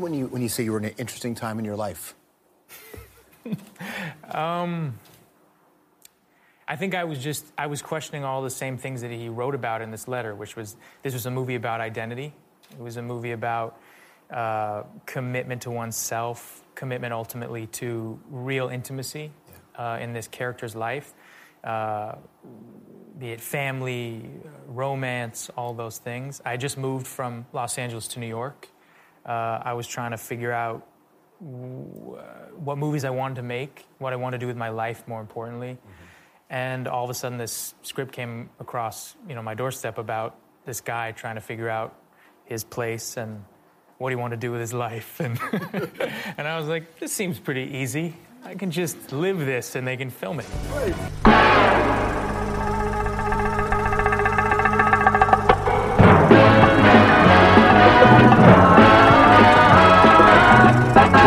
when you when you say you were in an interesting time in your life? um, I think I was just I was questioning all the same things that he wrote about in this letter, which was this was a movie about identity. It was a movie about uh, commitment to oneself, commitment ultimately to real intimacy yeah. uh, in this character's life, uh, be it family, romance, all those things. I just moved from Los Angeles to New York. Uh, I was trying to figure out what movies I wanted to make, what I wanted to do with my life, more importantly. Mm-hmm. And all of a sudden, this script came across, you know, my doorstep about this guy trying to figure out his place and what he wanted to do with his life. And, and I was like, this seems pretty easy. I can just live this and they can film it. Right.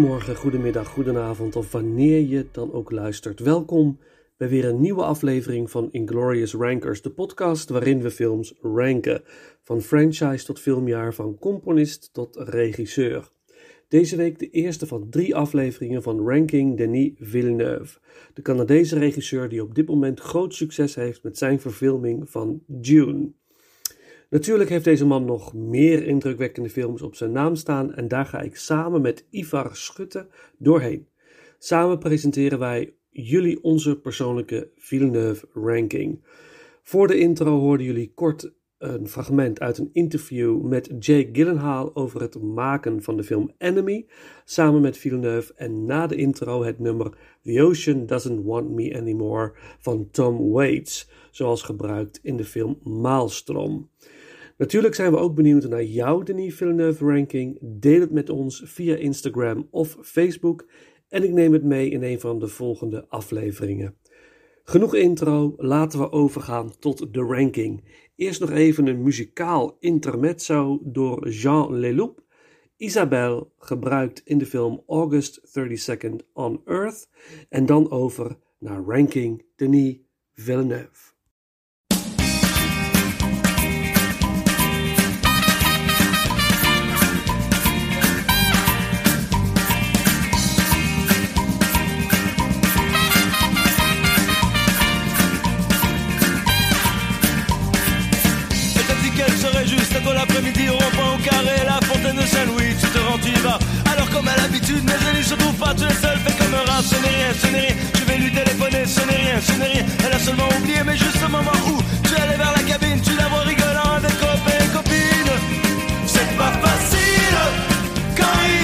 Goedemorgen, goedemiddag, goedenavond of wanneer je dan ook luistert. Welkom bij weer een nieuwe aflevering van Inglorious Rankers, de podcast waarin we films ranken. Van franchise tot filmjaar, van componist tot regisseur. Deze week de eerste van drie afleveringen van Ranking Denis Villeneuve, de Canadese regisseur die op dit moment groot succes heeft met zijn verfilming van Dune. Natuurlijk heeft deze man nog meer indrukwekkende films op zijn naam staan en daar ga ik samen met Ivar Schutte doorheen. Samen presenteren wij jullie onze persoonlijke Villeneuve ranking. Voor de intro hoorden jullie kort een fragment uit een interview met Jake Gyllenhaal over het maken van de film Enemy, samen met Villeneuve. En na de intro het nummer The Ocean Doesn't Want Me Anymore van Tom Waits, zoals gebruikt in de film Maelstrom. Natuurlijk zijn we ook benieuwd naar jouw Denis Villeneuve ranking. Deel het met ons via Instagram of Facebook en ik neem het mee in een van de volgende afleveringen. Genoeg intro, laten we overgaan tot de ranking. Eerst nog even een muzikaal intermezzo door Jean Leloup. Isabelle, gebruikt in de film August 32nd on Earth. En dan over naar ranking Denis Villeneuve. L'après-midi au rond-point au carré, la fontaine de Saint-Louis, tu te rends, tu y vas. Alors comme à l'habitude, mes amis se trouvent pas, tu es seul, fais comme un rat, ce n'est rien, ce n'est rien. Je vais lui téléphoner, ce n'est rien, ce n'est rien. Elle a seulement oublié, mais juste au moment où tu allais vers la cabine, tu la vois rigolant avec copains et copines. C'est pas facile quand Isabelle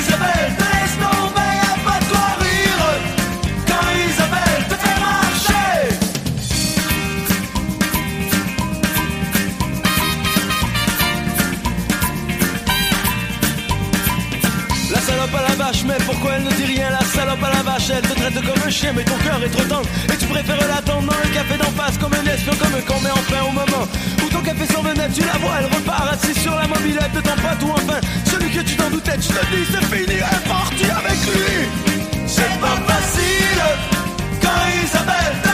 mais pourquoi elle ne dit rien? La salope à la vache, elle te traite comme un chien, mais ton cœur est trop tendre. Et tu préfères l'attendre dans le café d'en face, comme un espion, comme un con, mais enfin au moment où ton café s'en venait, tu la vois, elle repart assise sur la mobilette de ton pote, ou enfin celui que tu t'en doutais, tu te dis, c'est fini, elle est avec lui. C'est pas facile quand Isabelle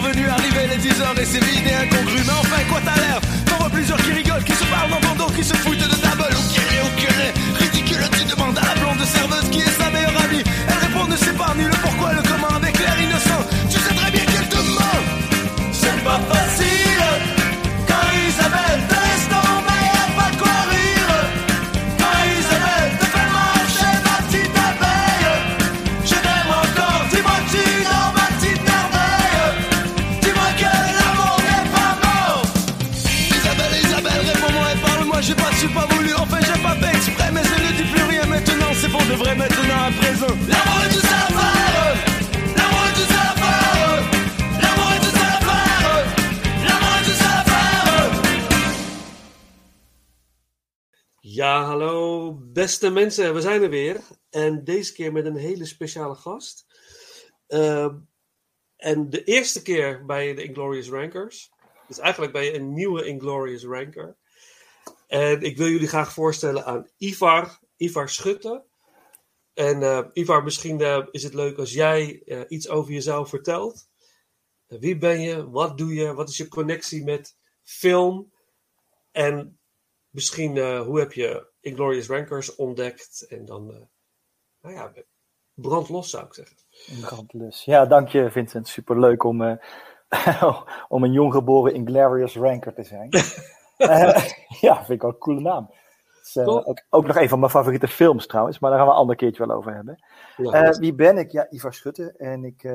venu arriver les 10h et c'est vide et incongru. Mais enfin quoi t'as l'air T'en vois plusieurs qui rigolent, qui se parlent ton dos, qui se foutent de ta gueule. Ou qui est, ou qui ridicule Tu demandes à la blonde serveuse qui est sa meilleure beste mensen, we zijn er weer. En deze keer met een hele speciale gast. Ehm, en de eerste keer bij de Inglorious Rankers. Dus eigenlijk je een nieuwe Inglorious Ranker. En ik wil jullie graag voorstellen aan Ivar, Ivar Schutte. En eh, Ivar, misschien eh, is het leuk als jij eh, iets over jezelf vertelt. Wie ben je? Wat doe je? Wat is je connectie met film? En misschien hoe heb je Inglorious Rankers ontdekt? En dan, eh, nou ja, brand los zou ik zeggen. Een brandlus. Ja, dank je Vincent. Superleuk om, eh, om een jonggeboren Inglorious Ranker te zijn. Eh, ja, vind ik wel een coole naam. Het is, Cool. ook, ook nog een van mijn favoriete films trouwens, maar daar gaan we een ander keertje wel over hebben. Ja, wie ben ik? Ja, Ivar Schutte. En ik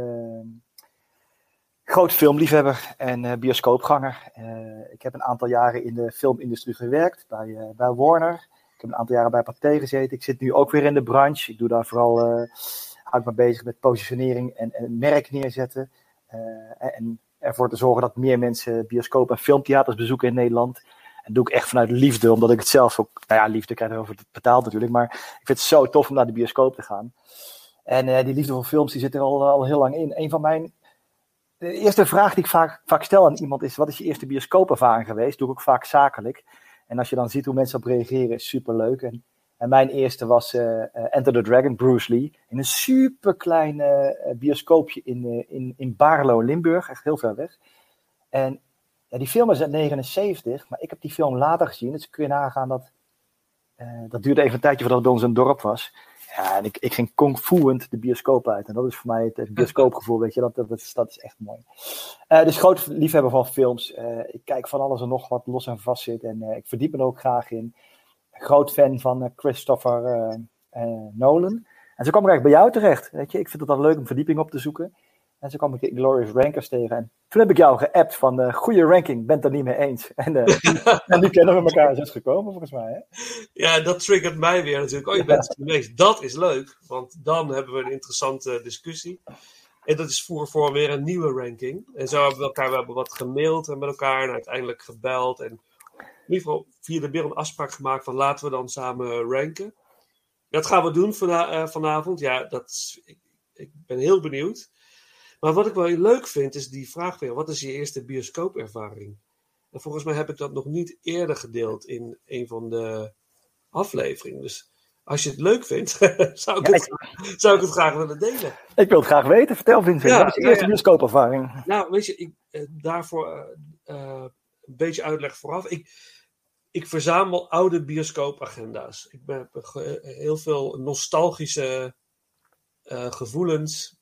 groot filmliefhebber en bioscoopganger. Ik heb een aantal jaren in de filmindustrie gewerkt bij, bij Warner. Heb een aantal jaren bij Pathé gezeten. Ik zit nu ook weer in de branche. Ik doe daar vooral, eh hou ik me bezig met positionering en, en merk neerzetten. Eh, en, ervoor te zorgen dat meer mensen bioscoop en filmtheaters bezoeken in Nederland. En doe ik echt vanuit liefde, omdat ik het zelf ook, nou ja, liefde krijg over betaald natuurlijk, maar ik vind het zo tof om naar de bioscoop te gaan. En eh, die liefde voor films, die zit er al, al heel lang in. Een van mijn, de eerste vraag die ik vaak, vaak stel aan iemand is, wat is je eerste bioscoopervaring geweest? Doe ik ook vaak zakelijk. En als je dan ziet hoe mensen op reageren, is superleuk. En, en mijn eerste was eh, eh, Enter the Dragon, Bruce Lee. In een superklein eh, eh, bioscoopje in, in, in Baarlo, Limburg, echt heel ver weg. En ja, die film is uit 79, maar ik heb die film later gezien. Dus kun je nagaan dat, dat duurde even een tijdje voordat het bij ons een dorp was. Ja, en ik, ik ging kung fuend de bioscoop uit. En dat is voor mij het, het bioscoopgevoel, weet je. Dat, dat, is, dat is echt mooi. Eh, dus groot liefhebber van films. Eh, ik kijk van alles en nog wat los en vast zit. En eh, ik verdiep me er ook graag in. Groot fan van Christopher Nolan. En zo kwam ik eigenlijk bij jou terecht. Weet je. Ik vind het dan leuk om verdieping op te zoeken. En zo kwam ik de Glorious Rankers tegen. En toen heb ik jou geappt van eh goede ranking, ben het er niet mee eens. En, eh, en nu kennen we elkaar, het gekomen volgens mij. Hè? Ja, dat triggert mij weer natuurlijk. Oh, je bent het geweest. Dat is leuk, want dan hebben we een interessante discussie. En dat is voor, voor weer een nieuwe ranking. En zo hebben we elkaar we hebben wat gemaild en met elkaar en uiteindelijk gebeld. En in ieder geval via de beeld een afspraak gemaakt van laten we dan samen ranken. Dat gaan we doen eh, vanavond. Ja, dat is, ik, ik ben heel benieuwd. Maar wat ik wel leuk vind, is die vraag jou, wat is je eerste bioscoopervaring? En volgens mij heb ik dat nog niet eerder gedeeld in een van de afleveringen. Dus als je het leuk vindt, zou, ik Ja, het, zou ik het graag willen delen. Ik wil het graag weten. Vertel Vincent, Ja, wat is je ja, eerste ja. bioscoopervaring? Nou, weet je, ik, eh, daarvoor eh, eh, een beetje uitleg vooraf. Ik, ik verzamel oude bioscoopagenda's. Ik heb heel veel nostalgische gevoelens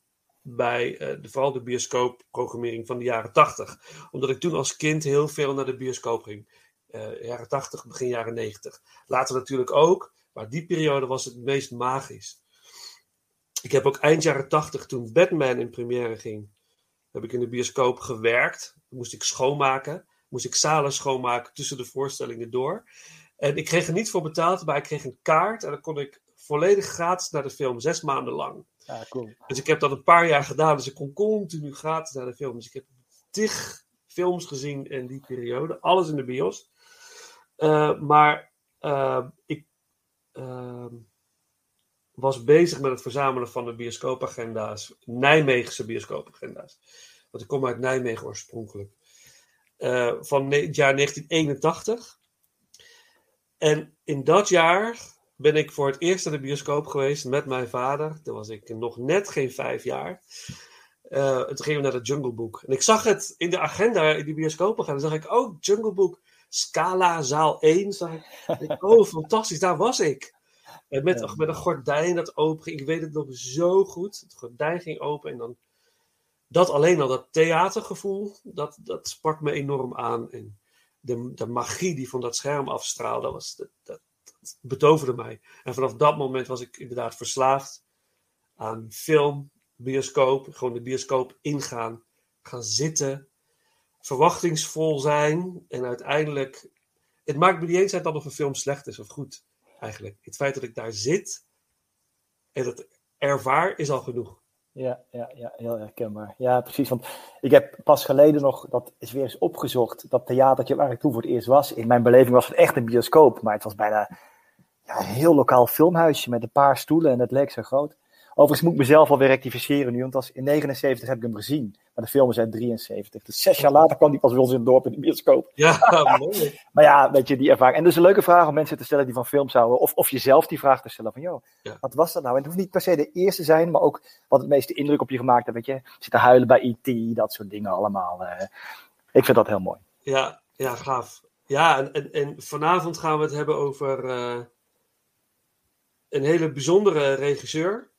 bij eh, vooral de bioscoopprogrammering van de jaren 80. Omdat ik toen als kind heel veel naar de bioscoop ging. Eh, jaren 80, begin jaren 90. Later natuurlijk ook, maar die periode was het meest magisch. Ik heb ook eind jaren 80, toen Batman in première ging, heb ik in de bioscoop gewerkt. Moest ik schoonmaken. Moest ik zalen schoonmaken tussen de voorstellingen door. En ik kreeg er niet voor betaald, maar ik kreeg een kaart. En dan kon ik volledig gratis naar de film, zes maanden lang. Dus ik heb dat een paar jaar gedaan. Dus ik kon continu gratis naar de film. Dus ik heb tig films gezien in die periode. Alles in de bios. Uh, maar uh, ik uh, was bezig met het verzamelen van de bioscoopagenda's. Nijmeegse bioscoopagenda's. Want ik kom uit Nijmegen oorspronkelijk. Uh, van het jaar 1981. En in dat jaar ben ik voor het eerst naar de bioscoop geweest met mijn vader. Toen was ik nog net geen vijf jaar. Uh, toen gingen we naar de Jungle Book. En ik zag het in de agenda, in die bioscoop gaan. Dan zag ik, oh, Jungle Book, Scala, zaal 1. Zag ik. oh, fantastisch, daar was ik. En met, ja. met een gordijn dat open ging. Ik weet het nog zo goed. Het gordijn ging open en dan... Dat alleen al, dat theatergevoel, dat, dat sprak me enorm aan. En de, de magie die van dat scherm afstraalde, was, dat betoverde mij. En vanaf dat moment was ik inderdaad verslaafd aan film, bioscoop. Gewoon de bioscoop ingaan, gaan zitten, verwachtingsvol zijn. En uiteindelijk, het maakt me niet eens uit dat of een film slecht is of goed, eigenlijk. Het feit dat ik daar zit en het ervaar is al genoeg. Ja, ja, ja, heel herkenbaar. Ja, precies. Want ik heb pas geleden nog, dat is weer eens opgezocht, dat theatertje waar ik toen voor het eerst was. In mijn beleving was het echt een bioscoop, maar het was bijna een heel lokaal filmhuisje met een paar stoelen en het leek zo groot. Overigens moet ik mezelf alweer rectificeren nu, want als in 79 heb ik hem gezien. Maar de film is uit 73. Dus zes jaar later kwam die pas weer ons in het dorp in de bioscoop. Ja, mooi. maar ja, weet je, die ervaring. En dus een leuke vraag om mensen te stellen die van films houden. Of, of jezelf die vraag te stellen van, joh, ja. wat was dat nou? En het hoeft niet per se de eerste te zijn, maar ook wat het meeste indruk op je gemaakt heeft. Weet je, zitten huilen bij E.T., dat soort dingen allemaal. Uh, ik vind dat heel mooi. Ja, ja gaaf. Ja, en, en, en vanavond gaan we het hebben over uh, een hele bijzondere regisseur.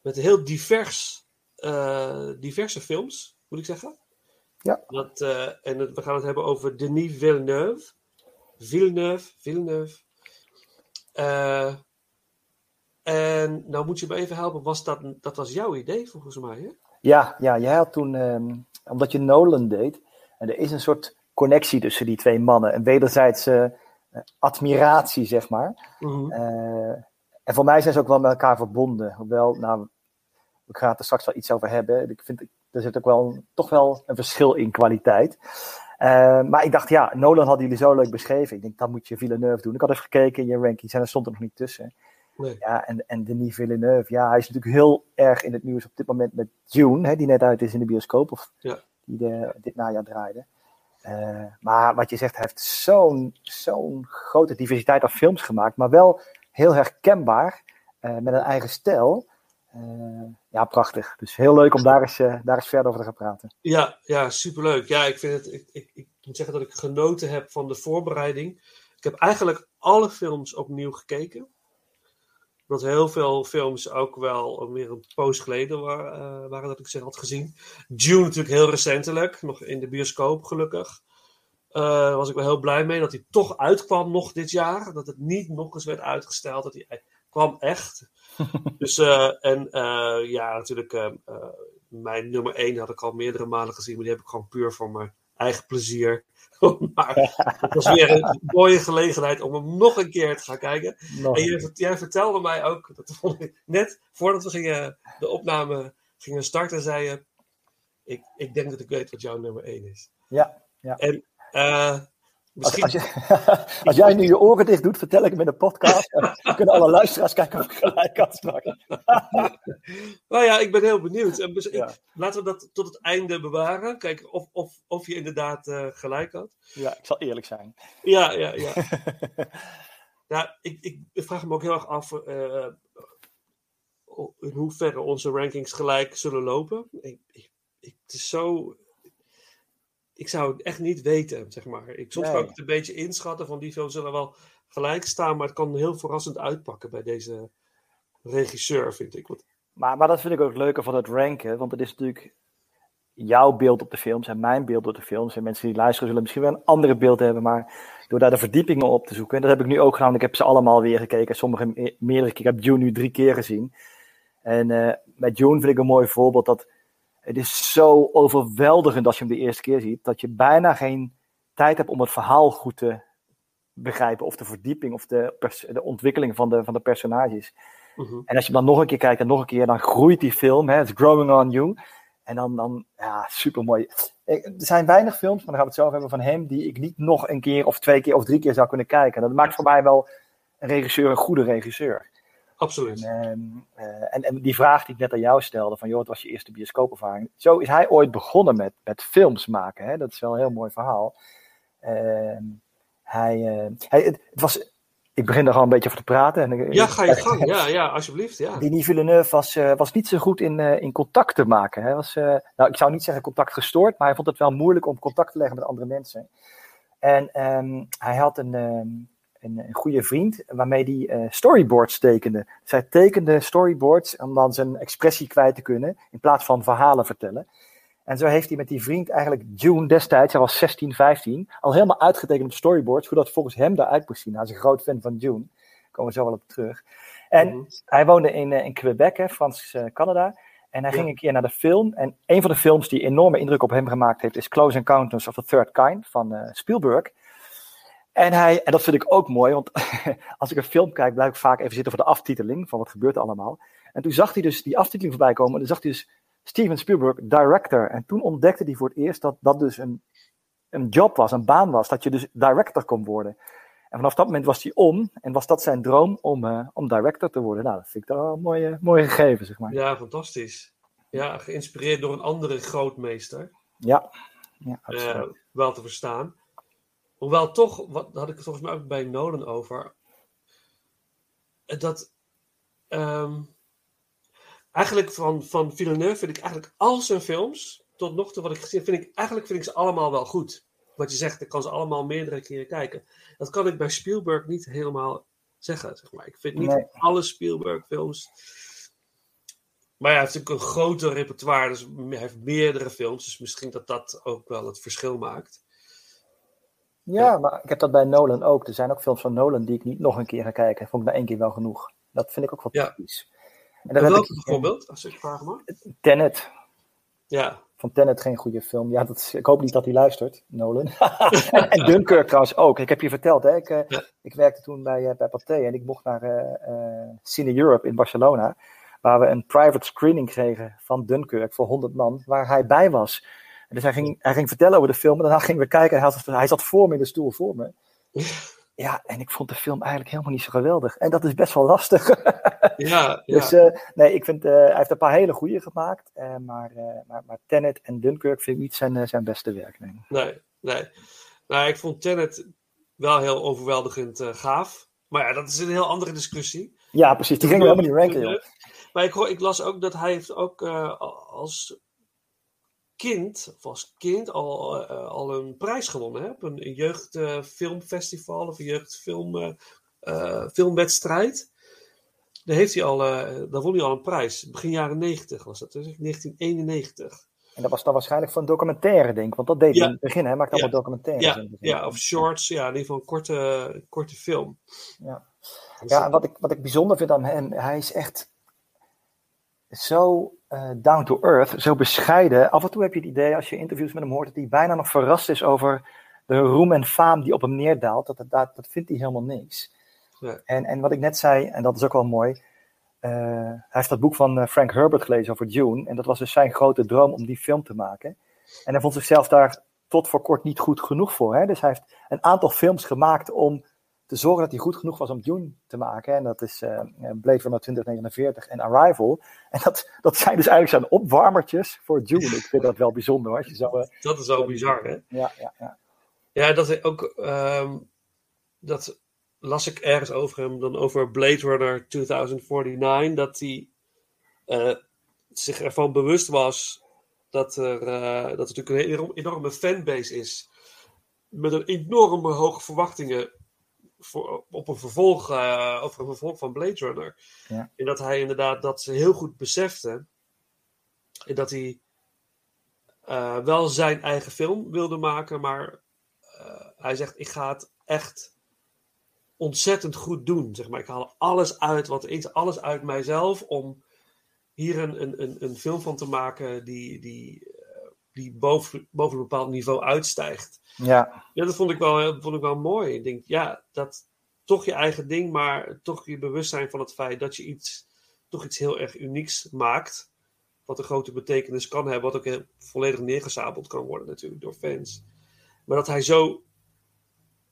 Met heel divers uh, diverse films, moet ik zeggen. Ja. Dat, uh, en we gaan het hebben over Denis Villeneuve. Villeneuve, Villeneuve. Uh, en nou moet je me even helpen, was dat, dat was jouw idee volgens mij, hè? Ja, ja jij had toen, um, omdat je Nolan deed, en er is een soort connectie tussen die twee mannen, een wederzijdse admiratie, zeg maar. Mhm. Mm -hmm. en voor mij zijn ze ook wel met elkaar verbonden. Hoewel, nou, ik ga het er straks wel iets over hebben. Ik vind, er zit ook wel, toch wel een verschil in kwaliteit. Uh, maar ik dacht, ja, Nolan hadden jullie zo leuk beschreven. Ik denk, dat moet je Villeneuve doen. Ik had even gekeken in je rankings en er stond er nog niet tussen. Nee. Ja, en, en Denis Villeneuve, ja, hij is natuurlijk heel erg in het nieuws op dit moment met Dune, hè, die net uit is in de bioscoop, of ja. die de, dit najaar draaide. Uh, maar wat je zegt, hij heeft zo'n zo'n grote diversiteit aan films gemaakt, maar wel heel herkenbaar, uh, met een eigen stijl. Uh, ja, prachtig. Dus heel leuk om daar eens, daar eens verder over te gaan praten. Ja, ja superleuk. Ja, ik, vind het, ik, ik, ik moet zeggen dat ik genoten heb van de voorbereiding. Ik heb eigenlijk alle films opnieuw gekeken. Omdat heel veel films ook wel weer een poos geleden waren, uh, waren dat ik ze had gezien. Dune natuurlijk heel recentelijk, nog in de bioscoop gelukkig. Daar was ik wel heel blij mee dat hij toch uitkwam nog dit jaar. Dat het niet nog eens werd uitgesteld. Dat hij, kwam echt. dus, uh, en uh, ja, natuurlijk, mijn nummer 1 had ik al meerdere malen gezien, maar die heb ik gewoon puur voor mijn eigen plezier. Maar het was weer een mooie gelegenheid om hem nog een keer te gaan kijken. Nog en jij, jij, vertelde mij ook, dat vond ik net voordat we gingen, de opname gingen starten, zei je: ik, ik denk dat ik weet wat jouw nummer 1 is. Ja, ja. En Misschien... Als, als, je, als, jij nu je oren dicht doet, vertel ik hem in de podcast. Dan kunnen alle luisteraars kijken of ik gelijk had straks. nou ja, ik ben heel benieuwd. En dus ja. ik, laten we dat tot het einde bewaren. Kijken of, of, of je inderdaad uh, gelijk had. Ja, ik zal eerlijk zijn. Ja, ja, ja. ja ik, ik vraag me ook heel erg af uh, in hoeverre onze rankings gelijk zullen lopen. Ik, ik, het is zo ik zou het echt niet weten, zeg maar. Ik, soms nee. kan ik het een beetje inschatten van die films zullen wel gelijk staan, maar het kan heel verrassend uitpakken bij deze regisseur, vind ik. Want, Maar, maar dat vind ik ook het leuke van het ranken, want het is natuurlijk jouw beeld op de films en mijn beeld op de films. En mensen die luisteren zullen misschien wel een andere beeld hebben, maar door daar de verdiepingen op te zoeken, en dat heb ik nu ook gedaan, want ik heb ze allemaal weer gekeken, sommige me- meerdere keer. Ik heb June nu drie keer gezien. En eh, met June vind ik een mooi voorbeeld dat het is zo overweldigend als je hem de eerste keer ziet, dat je bijna geen tijd hebt om het verhaal goed te begrijpen, of de verdieping, of de, ontwikkeling van de, van de personages. Mhm. En als je hem dan nog een keer kijkt en nog een keer, dan groeit die film. Hè, It's growing on you. En dan, dan ja, super mooi. Er zijn weinig films, maar dan gaan we het zelf hebben van hem, die ik niet nog een keer of twee keer of drie keer zou kunnen kijken. Dat maakt voor mij wel een regisseur een goede regisseur. Absoluut. Ehm, eh, en, en die vraag die ik net aan jou stelde, van joh, wat was je eerste bioscoopervaring? Zo is hij ooit begonnen met, met films maken. Hè? Dat is wel een heel mooi verhaal. Ehm, hij, eh, hij, het, was, ik begin er al een beetje over te praten. En, Ja, ga je gang. Ja, ja, alsjeblieft. Ja. Denis Villeneuve was, eh, was niet zo goed in, in contact te maken. Hij was, nou, ik zou niet zeggen contact gestoord, maar hij vond het wel moeilijk om contact te leggen met andere mensen. En ehm, hij had een, een, een goede vriend waarmee hij eh, storyboards tekende. Zij tekende storyboards om dan zijn expressie kwijt te kunnen in plaats van verhalen vertellen. En zo heeft hij met die vriend eigenlijk June destijds, hij was 16, 15, al helemaal uitgetekend op storyboards, hoe dat volgens hem eruit moest zien. Hij is een groot fan van June. Daar komen we zo wel op terug. En Mhm. hij woonde in, eh, in Quebec, hè, Frans eh, Canada. En hij Ja. ging een keer naar de film. En een van de films die enorme indruk op hem gemaakt heeft, is Close Encounters of the Third Kind van Spielberg. En, hij, en dat vind ik ook mooi, want als ik een film kijk, blijf ik vaak even zitten voor de aftiteling van wat gebeurt er allemaal. En toen zag hij dus die aftiteling voorbij komen. En toen zag hij dus Steven Spielberg, director. En toen ontdekte hij voor het eerst dat dat dus een, een job was, een baan was. Dat je dus director kon worden. En vanaf dat moment was hij om. En was dat zijn droom om, eh, om director te worden. Nou, dat vind ik toch wel een mooie, mooie gegeven, zeg maar. Ja, fantastisch. Ja, geïnspireerd door een andere grootmeester. Ja, ja eh, wel te verstaan. Hoewel toch, wat had ik het volgens mij ook bij Nolan over. Dat ehm, eigenlijk van, van Villeneuve vind ik eigenlijk al zijn films, tot nog toe wat ik gezien heb, vind ik eigenlijk vind ik ze allemaal wel goed. Wat je zegt, ik kan ze allemaal meerdere keren kijken. Dat kan ik bij Spielberg niet helemaal zeggen. Zeg maar. Ik vind niet Nee. alle Spielberg films. Maar ja, hij heeft natuurlijk een groter repertoire, dus hij heeft meerdere films. Dus misschien dat dat ook wel het verschil maakt. Ja, maar ik heb dat bij Nolan ook. Er zijn ook films van Nolan die ik niet nog een keer ga kijken. Vond ik na één keer wel genoeg. Dat vind ik ook wel Ja. typisch. En welke ik bijvoorbeeld, als ik vraag mag? Tenet. Ja, Van Tenet geen goede film. Ja, dat is, ik hoop niet dat hij luistert, Nolan. en, en Dunkirk trouwens ook. Ik heb je verteld, hè? Ik, eh, Ja. ik werkte toen bij, eh, bij Pathé en ik mocht naar eh, Cine Europe in Barcelona. Waar we een private screening kregen van Dunkirk voor 100 man, waar hij bij was. En dus hij ging, hij ging vertellen over de film en daarna gingen we kijken. En hij, zat, hij zat voor me in de stoel voor me. Ja, en ik vond de film eigenlijk helemaal niet zo geweldig. En dat is best wel lastig. ja, ja. Dus eh, nee, ik vind, eh, hij heeft een paar hele goede gemaakt. eh, maar, maar, maar Tenet en Dunkirk vind ik niet zijn, zijn beste werk. Nee. nee, nee. Nou, ik vond Tenet wel heel overweldigend gaaf. Maar ja, dat is een heel andere discussie. Ja, precies. Die gingen we helemaal niet ranken, joh. Maar ik, hoor, ik las ook dat hij heeft ook als kind, of als kind al, eh, al een prijs gewonnen. Hè? Op een, een jeugdfilmfestival of een jeugdfilmwedstrijd. daar, heeft hij al, eh, daar won hij al een prijs. Begin jaren 90 was dat, dus 1991. En dat was dan waarschijnlijk voor een documentaire, denk ik. Want dat deed hij in het begin. Hij maakte Ja. allemaal documentaires. Ja, in ja, of shorts, ja, in ieder geval een korte, korte film. Ja. Dus Ja, en wat ik, wat ik bijzonder vind aan hem, hij is echt zo eh, down to earth, zo bescheiden. Af en toe heb je het idee, als je interviews met hem hoort, dat hij bijna nog verrast is over de roem en faam die op hem neerdaalt. Dat, dat, dat, vindt hij helemaal niks. En, en wat ik net zei, en dat is ook wel mooi, eh, hij heeft dat boek van eh, Frank Herbert gelezen over Dune. En dat was dus zijn grote droom om die film te maken. En hij vond zichzelf daar tot voor kort niet goed genoeg voor. Hè? Dus hij heeft een aantal films gemaakt om te zorgen dat hij goed genoeg was om Dune te maken. En dat is eh Blade Runner 2049 en Arrival. En dat, dat zijn dus eigenlijk zijn opwarmertjes voor Dune. Ik vind dat wel bijzonder hoor. Je zo, eh, dat is wel bizar, hè? ja, ja, ja. Ja, dat ook. ehm, dat las ik ergens over hem, dan over Blade Runner 2049. Dat hij zich ervan bewust was dat er, dat er natuurlijk een enorm- enorme fanbase is. Met een enorme hoge verwachtingen voor, op een vervolg, eh, over een vervolg van Blade Runner. Ja. En dat hij inderdaad dat ze heel goed besefte. En dat hij eh, wel zijn eigen film wilde maken, maar eh, hij zegt: Ik ga het echt ontzettend goed doen. Zeg maar. Ik haal alles uit wat is, alles uit mijzelf om hier een, een, een, een film van te maken die, die, die boven, boven een bepaald niveau uitstijgt. Ja, Ja, dat vond ik wel, dat vond ik wel mooi. Ik denk, ja, dat toch je eigen ding, maar toch je bewustzijn van het feit dat je iets, toch iets heel erg unieks maakt. Wat een grote betekenis kan hebben, wat ook volledig neergezabeld kan worden natuurlijk door fans. Maar dat hij zo,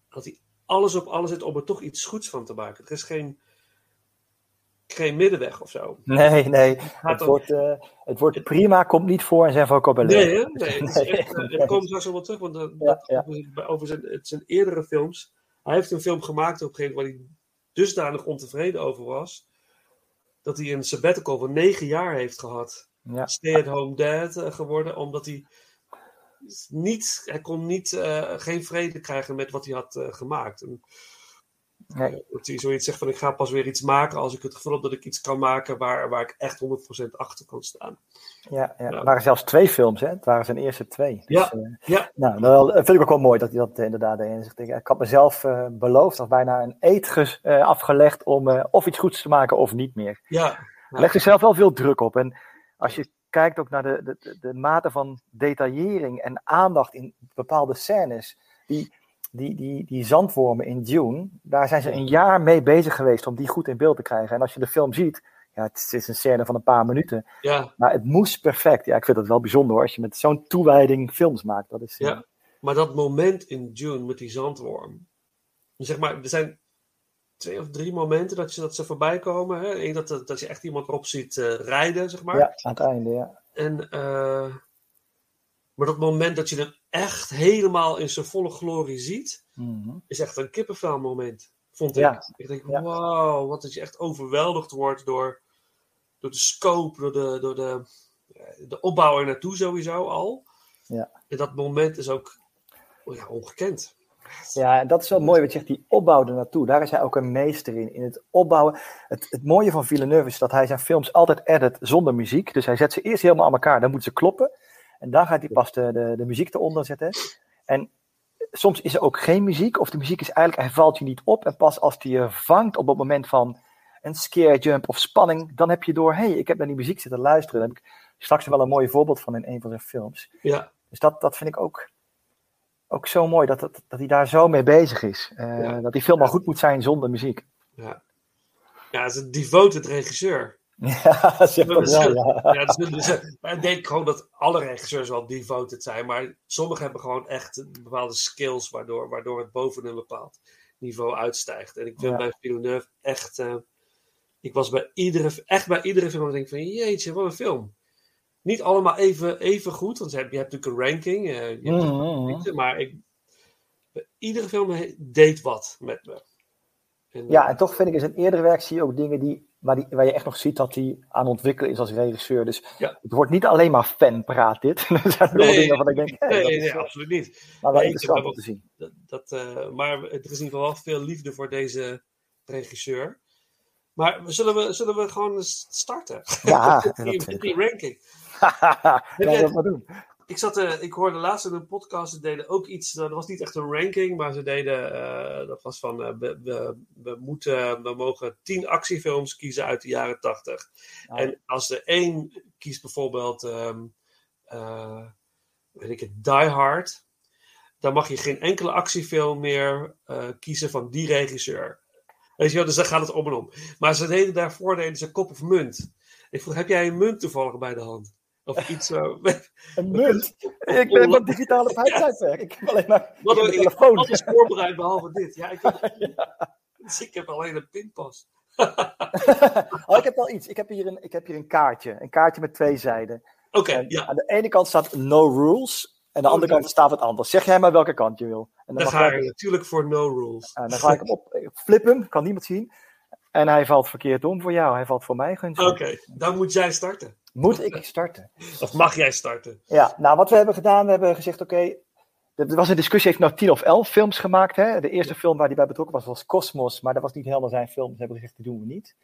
dat hij alles op alles zit om er toch iets goeds van te maken. Er is geen, geen middenweg of zo. nee, nee. Het eh, het woord prima komt niet voor in zijn vocabulaire. Nee, hè? nee. Het, is echt, eh, het komt straks wel terug, want dat, Ja, dat- ja. over, zijn, het zijn eerdere films. Hij heeft een film gemaakt op een gegeven moment waar hij dusdanig ontevreden over was, dat hij een sabbatical van negen jaar heeft gehad. Ja. Stay-at-home dad eh, geworden, omdat hij niet, hij kon niet, eh, geen vrede krijgen met wat hij had eh, gemaakt. En, Nee. dat hij zoiets zegt van ik ga pas weer iets maken als ik het gevoel heb dat ik iets kan maken waar, waar ik echt 100% achter kan staan. Ja, ja. Ja. Het waren zelfs twee films, hè? Het waren zijn eerste twee. Dus, Ja. eh, Ja, nou, dat vind ik ook wel mooi dat hij dat eh, inderdaad deed. Ik, had mezelf eh, beloofd, of bijna een eh, afgelegd om of iets goeds te maken of niet meer. ja, Hij legt zichzelf wel veel druk op. En als je kijkt ook naar de, de, de, de mate van detaillering en aandacht in bepaalde scènes. Die, die, die, die zandwormen in Dune, daar zijn ze een jaar mee bezig geweest om die goed in beeld te krijgen. En als je de film ziet, ja, het is een scène van een paar minuten. ja. Maar het moest perfect. Ja, ik vind dat wel bijzonder hoor. Als je met zo'n toewijding films maakt. Dat is, eh, Ja, maar dat moment in June met die zandworm. Zeg maar, er zijn twee of drie momenten dat, je, dat ze voorbij komen. Hè? Eén dat, dat je echt iemand erop ziet eh, rijden, zeg maar. ja, aan het einde, ja. En, eh, maar dat moment dat je hem echt helemaal in zijn volle glorie ziet, Mhm. is echt een kippenvel moment. Vond ik. Ja. Ik denk, Ja. wauw, wat dat je echt overweldigd wordt door, door de scope, door de, door de, de opbouw er naartoe sowieso al. Ja. En dat moment is ook oh ja, ongekend. Ja, en dat is wel mooi wat je zegt, die opbouw er naartoe. Daar is hij ook een meester in. In het opbouwen. Het, het mooie van Villeneuve is dat hij zijn films altijd edit zonder muziek. Dus hij zet ze eerst helemaal aan elkaar, dan moeten ze kloppen. En dan gaat hij pas de, de, de muziek eronder zetten. En soms is er ook geen muziek, of de muziek is eigenlijk, hij valt je niet op. En pas als hij je vangt op het moment van een scare jump of spanning, dan heb je door, hé, hey, ik heb naar die muziek zitten luisteren. Daar heb ik straks wel een mooi voorbeeld van in een van zijn films. Ja, Dus dat, dat vind ik ook, ook zo mooi, dat, dat, dat hij daar zo mee bezig is. Eh, Ja. Dat die film al goed moet zijn zonder muziek. ja. Ja, het is een devoted regisseur. Ja, zeg dat wel, ja. Ja, dus, dus, maar ik denk gewoon dat alle regisseurs wel devoted zijn, maar sommigen hebben gewoon echt bepaalde skills waardoor, waardoor het boven een bepaald niveau uitstijgt. En ik vind Ja. bij Villeneuve echt, eh, ik was bij iedere, echt bij iedere film, denk ik van jeetje, wat een film. Niet allemaal even, even goed, want je hebt, je hebt natuurlijk een ranking, eh, je hebt Mhm. maar ik, bij iedere film deed wat met me. En, Ja, eh, en toch vind ik in zijn eerdere werk zie je ook dingen die, waar, die, waar je echt nog ziet dat hij aan ontwikkelen is als regisseur. Dus Ja. het wordt niet alleen maar fanpraat dit. er zijn Nee, dingen waarvan ik denk, hey, nee, dat nee, absoluut niet. maar wel Nee, interessant om te zien. Dat, dat, eh, maar er is in ieder geval wel veel liefde voor deze regisseur. Maar zullen we, zullen we gewoon starten? Ja, met, dat die, die ranking. Laten jij- we dat maar doen. Ik, zat, eh, ik hoorde laatst in een podcast, ze deden ook iets, dat was niet echt een ranking, maar ze deden, eh, dat was van, eh, we, we, we, moeten, we mogen tien actiefilms kiezen uit de jaren tachtig. Ah. En als er één kiest bijvoorbeeld, ehm, eh, weet ik het, Die Hard, dan mag je geen enkele actiefilm meer kiezen van die regisseur. Weet je wel, dus daar gaat het om en om. Maar ze deden daarvoor deden ze kop of munt. Ik vroeg, heb jij een munt toevallig bij de hand? Of iets zo. Een munt. Ik ben van digitale tijdperk. Ik heb alleen maar Wat een heb telefoon. alles voorbereid behalve dit. Ja, ik heb, dus ik heb alleen een pinpas. Oh, ik heb wel iets. Ik heb, hier een, ik heb hier een kaartje. Een kaartje met twee zijden. Oké, ja. Aan de ene kant staat no rules. En aan de andere Oké. kant staat wat anders. Zeg jij maar welke kant je wil. En Dan mag ga ik natuurlijk voor no rules. En dan ga ik hem op. Ik flip hem, kan niemand zien. En hij valt verkeerd om voor jou. Hij valt voor mij gunstig. Oké, dan moet jij starten. Moet ik starten? Of mag jij starten? Ja, nou wat we hebben gedaan, we hebben gezegd: oké, er was een discussie, heeft nou 10 of 11 films gemaakt. Hè? De eerste film waar hij bij betrokken was, was Cosmos, maar dat was niet helemaal zijn film. Ze hebben gezegd, die doen we niet.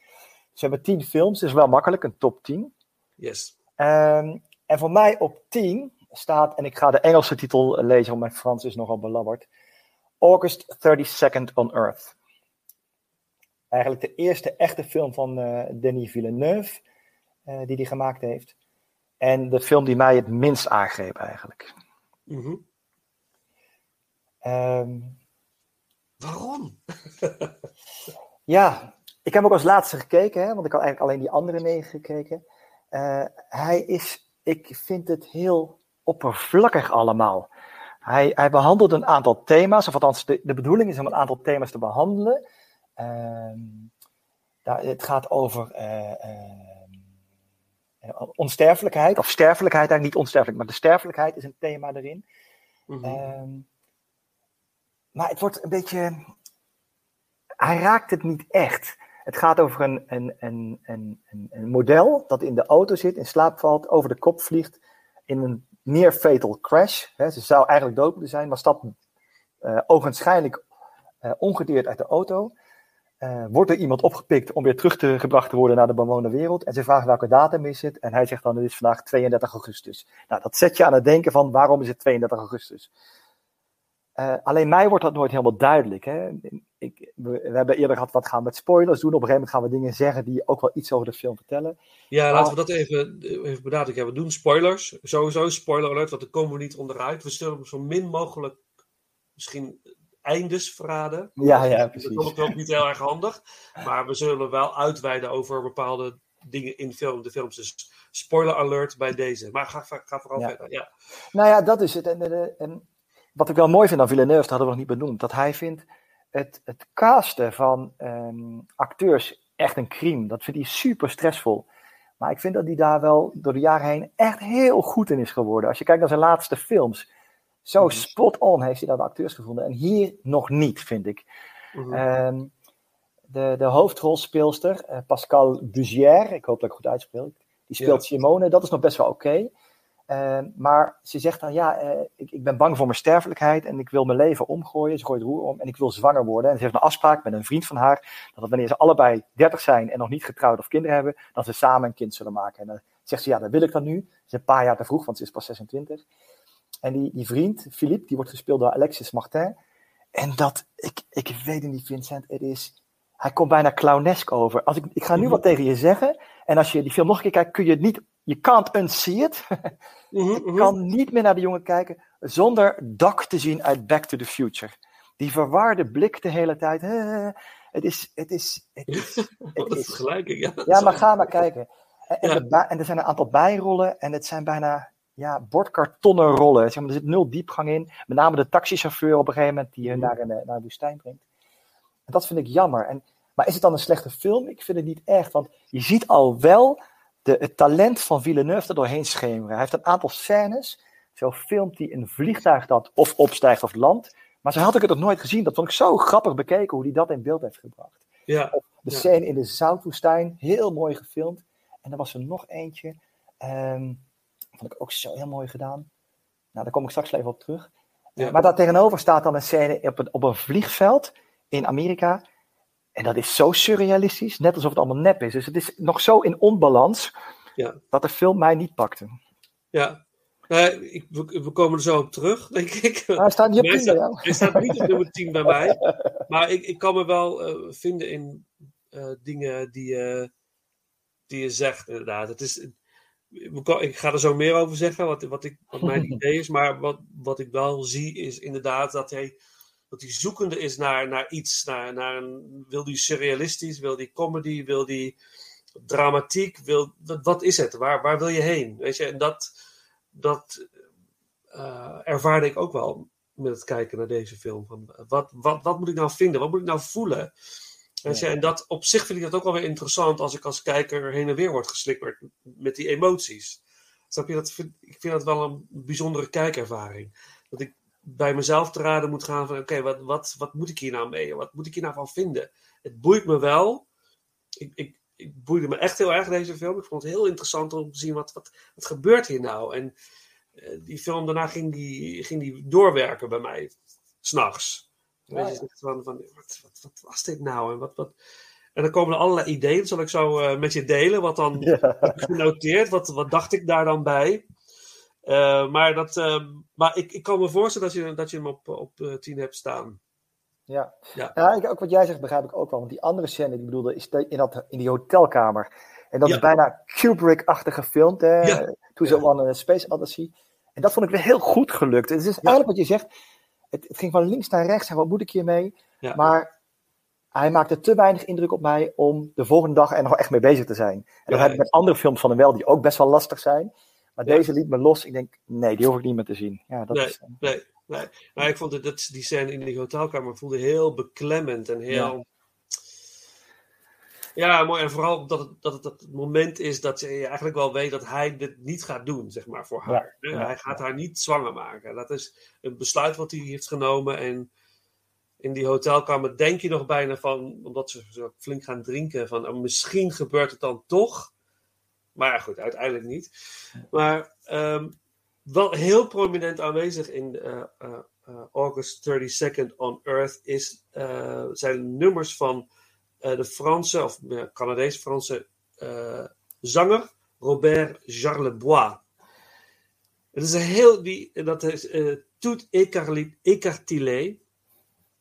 Ze hebben 10 films, dat is wel makkelijk, een top 10. Yes. Ehm, en voor mij op 10 staat, en ik ga de Engelse titel lezen, want mijn Frans is nogal belabberd. August 32nd on Earth. Eigenlijk de eerste echte film van eh, Denis Villeneuve, eh, die hij gemaakt heeft. En de film die mij het minst aangreep eigenlijk. Mhm. Ehm, Waarom? ja, ik heb ook als laatste gekeken, hè, want ik had eigenlijk alleen die andere negen gekeken. Eh, hij is, ik vind het heel oppervlakkig allemaal. Hij, hij behandelt een aantal thema's, of althans de, de bedoeling is om een aantal thema's te behandelen. Ehm, daar, het gaat over eh, ehm, eh, onsterfelijkheid, of sterfelijkheid eigenlijk niet onsterfelijk, maar de sterfelijkheid is een thema erin. Mhm. Ehm, maar het wordt een beetje. Hij raakt het niet echt. Het gaat over een, een, een, een, een, een model dat in de auto zit, in slaap valt, over de kop vliegt in een near fatal crash. Hè, ze zou eigenlijk dood moeten zijn, maar stapt uh, ogenschijnlijk uh, ongedeerd uit de auto. Uh, wordt er iemand opgepikt om weer terug te, gebracht te worden naar de bewoonde wereld. En ze vragen welke datum is het. En hij zegt dan, het is vandaag 32 augustus. Nou, dat zet je aan het denken van, waarom is het 32 augustus? Uh, alleen mij wordt dat nooit helemaal duidelijk. Hè? Ik, we, we, hebben eerder gehad, wat gaan we met spoilers doen? Op een gegeven moment gaan we dingen zeggen die ook wel iets over de film vertellen. Ja, maar, laten we dat even, even benadrukken. We doen spoilers. Sowieso spoiler alert, want daar komen we niet onderuit. We zullen zo min mogelijk misschien eindes verraden. Ja, ja, precies. Dat is ook niet heel erg handig. Maar we zullen wel uitweiden over bepaalde dingen in film, de films. Dus spoiler alert bij deze. Maar ga, ga vooral ja. verder. Ja. Nou ja, dat is het. En, en, en wat ik wel mooi vind aan Villeneuve, dat hadden we nog niet benoemd, dat hij vindt het, het casten van um, acteurs echt een crime. Dat vindt hij super stressvol. Maar ik vind dat hij daar wel door de jaren heen echt heel goed in is geworden. Als je kijkt naar zijn laatste films, zo spot on heeft hij de acteurs gevonden. En hier nog niet, vind ik. Mhm. Um, de, de hoofdrolspeelster, uh, Pascal Bugière, ik hoop dat ik goed uitspreek, die speelt Ja. Simone, dat is nog best wel oké. Uh, maar ze zegt dan, ja, uh, ik, ik, ben bang voor mijn sterfelijkheid en ik wil mijn leven omgooien. Ze gooit het roer om en ik wil zwanger worden. En ze heeft een afspraak met een vriend van haar, dat wanneer ze allebei 30 zijn en nog niet getrouwd of kinderen hebben, dat ze samen een kind zullen maken. En dan zegt ze, ja, dat wil ik dan nu. Ze is een paar jaar te vroeg, want ze is pas 26. En die, die vriend, Philippe, die wordt gespeeld door Alexis Martin. En dat, ik, ik weet het niet, Vincent, het is, hij komt bijna clownesk over. Als ik, ik ga nu wat tegen je zeggen, en als je die film nog een keer kijkt, kun je het niet, je can't unsee it. Je kan niet meer naar de jongen kijken zonder Doc te zien uit Back to the Future. Die verwarde blik de hele tijd. Uh, het is, het is, het is, het is. ja. Ja, maar ga maar kijken. En, en Ja. de bij- en er zijn een aantal bijrollen en het zijn bijna ja, bordkartonnen rollen. Zeg maar, er zit nul diepgang in. Met name de taxichauffeur op een gegeven moment die je naar een, eh, naar een woestijn brengt. En dat vind ik jammer. En, maar is het dan een slechte film? Ik vind het niet echt, want je ziet al wel de, het talent van Villeneuve er doorheen schemeren. Hij heeft een aantal scènes. Zo filmt hij een vliegtuig dat of opstijgt of landt. Maar zo had ik het nog nooit gezien. Dat vond ik zo grappig bekeken hoe hij dat in beeld heeft gebracht. Ja, De Ja. scène in de zoutwoestijn, heel mooi gefilmd. En er was er nog eentje, ehm, vond ik ook zo heel mooi gedaan. Nou, daar kom ik straks wel even op terug. Ja. Eh, maar daar tegenover staat dan een scène op een, op een vliegveld in Amerika. En dat is zo surrealistisch, net alsof het allemaal nep is. Dus het is nog zo in onbalans, Ja. dat de film mij niet pakte. ja. Nou, ik, we, we komen er zo op terug, denk ik. Hij staat niet op Hij 10 bij staat, hij staat niet op nummer 10 bij mij. Maar ik, ik kan me wel eh, vinden in eh, dingen die, eh, die je zegt, inderdaad. Het is, ik ga er zo meer over zeggen, wat, wat, ik, wat mijn idee is. Maar wat, wat ik wel zie, is inderdaad dat hij, dat hij zoekende is naar, naar iets. Naar, naar een, wil die surrealistisch, wil die comedy, wil die dramatiek? Wil, wat, wat is het? Waar, waar wil je heen? Weet je, en dat, dat eh, ervaarde ik ook wel met het kijken naar deze film. Van, wat, wat, wat moet ik nou vinden? Wat moet ik nou voelen? En dat, op zich vind ik dat ook wel weer interessant als ik als kijker heen en weer word geslikkerd met die emoties. Snap je? Dat ik vind dat wel een bijzondere kijkervaring. Dat ik bij mezelf te raden moet gaan van oké, wat, wat, wat moet ik hier nou mee? Wat moet ik hier nou van vinden? Het boeit me wel. Ik, ik, ik boeide me echt heel erg deze film. Ik vond het heel interessant om te zien wat, wat, wat gebeurt hier nou. En eh, die film daarna ging die, ging die doorwerken bij mij, s'nachts. Ja, je, ja. zegt van, van wat, wat, wat was dit nou? En, wat, wat... en dan komen er allerlei ideeën, dat zal ik zo eh, met je delen, wat dan Ja. heb ik genoteerd, wat, wat dacht ik daar dan bij? Eh, maar dat, eh, maar ik, ik kan me voorstellen dat je, dat je hem op, op eh, 10 hebt staan. Ja, Ja. ja. ik, ook wat jij zegt begrijp ik ook wel. Want die andere scène die ik bedoelde is in, dat, in die hotelkamer. En dat Ja. is bijna Kubrick-achtig gefilmd. Hè? Ja. Toen ze aan een Space Odyssey. En dat vond ik weer heel goed gelukt. Het is eigenlijk wat je zegt. Het, het ging van links naar rechts. En wat moet ik hiermee? Ja. Maar hij maakte te weinig indruk op mij om de volgende dag er nog echt mee bezig te zijn. En dat Ja, heb ik met andere films van hem wel, die ook best wel lastig zijn. Maar Ja. deze liet me los. Ik denk, nee, die hoef ik niet meer te zien. Ja, dat Nee. is, Nee, nee. Maar ik vond het, dat, die scène in die hotelkamer voelde heel beklemmend en heel... Ja, mooi. En vooral dat het, dat het het moment is dat je eigenlijk wel weet dat hij dit niet gaat doen, zeg maar, voor haar. Ja, Hè? ja, hij gaat haar niet zwanger maken. Dat is een besluit wat hij heeft genomen. En in die hotelkamer denk je nog bijna van, omdat ze zo flink gaan drinken, van oh, misschien gebeurt het dan toch. Maar ja, goed, uiteindelijk niet. Maar ehm, wel heel prominent aanwezig in eh, eh, eh, August 32nd on Earth is, zijn nummers van de Franse, of uh, Canadees-Franse eh, zanger Robert Charlebois. Het is een heel, die, dat is eh Tout écartilé.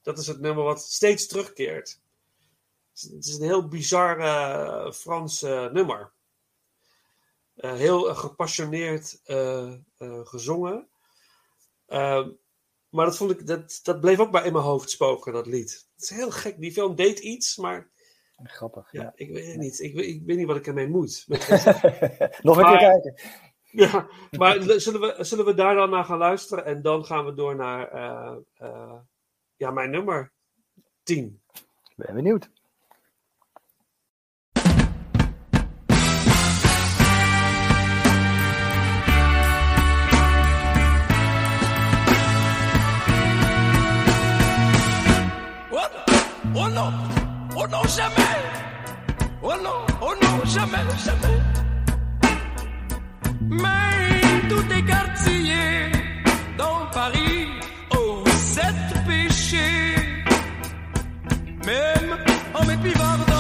Dat is het nummer wat steeds terugkeert. Het is een heel bizar eh, Frans eh, nummer. Eh, heel eh, gepassioneerd eh, eh, gezongen. Maar dat, vond ik, dat, dat bleef ook bij in mijn hoofd spoken, dat lied. Het is heel gek. Die film deed iets, maar grappig. ja, Ja. ik weet het niet. Ik, ik weet niet wat ik ermee moet. Nog een Maar- keer kijken. ja, maar zullen we, zullen we daar dan naar gaan luisteren? En dan gaan we door naar eh, eh, ja, mijn nummer 10. Ben benieuwd. Oh non, oh non, jamais. Oh non, oh non, jamais, jamais. Mais tout est quartier dans Paris, oh, sept péchés. Même en m'épivardant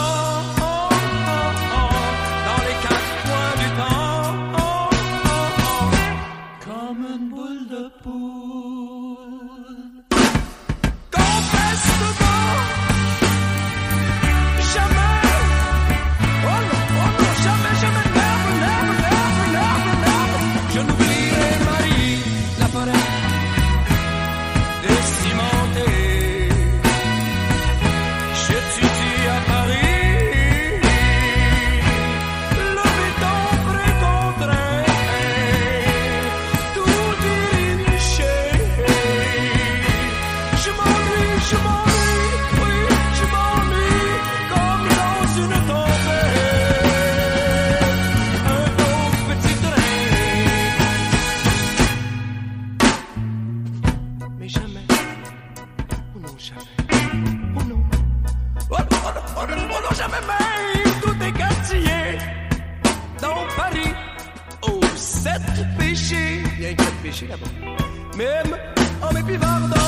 péché là-bas. Même en m'épivardant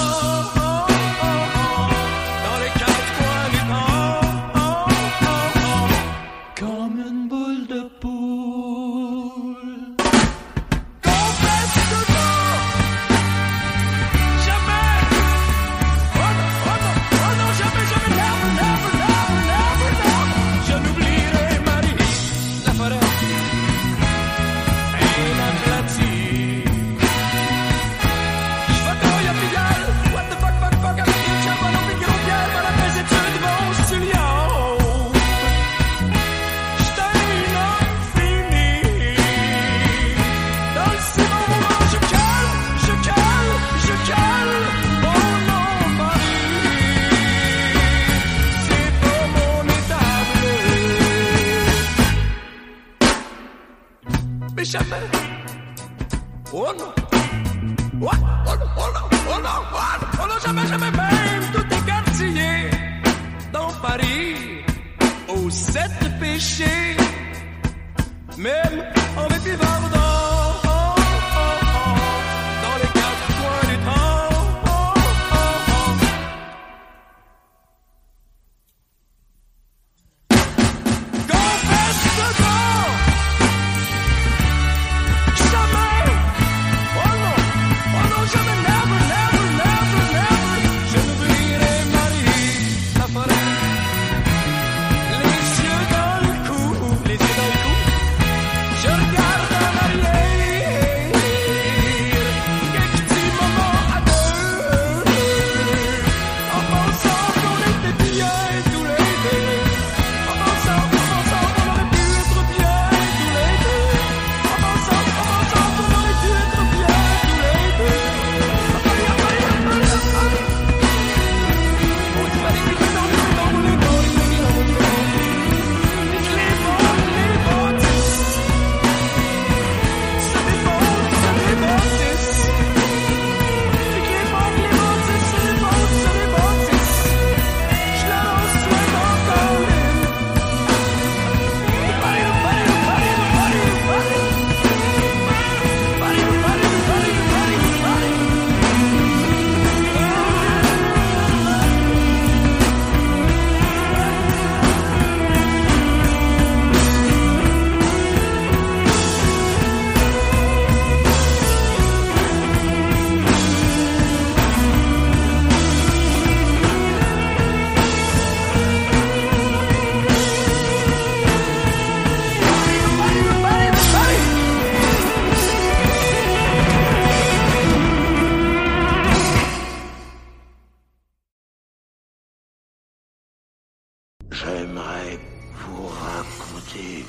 raconter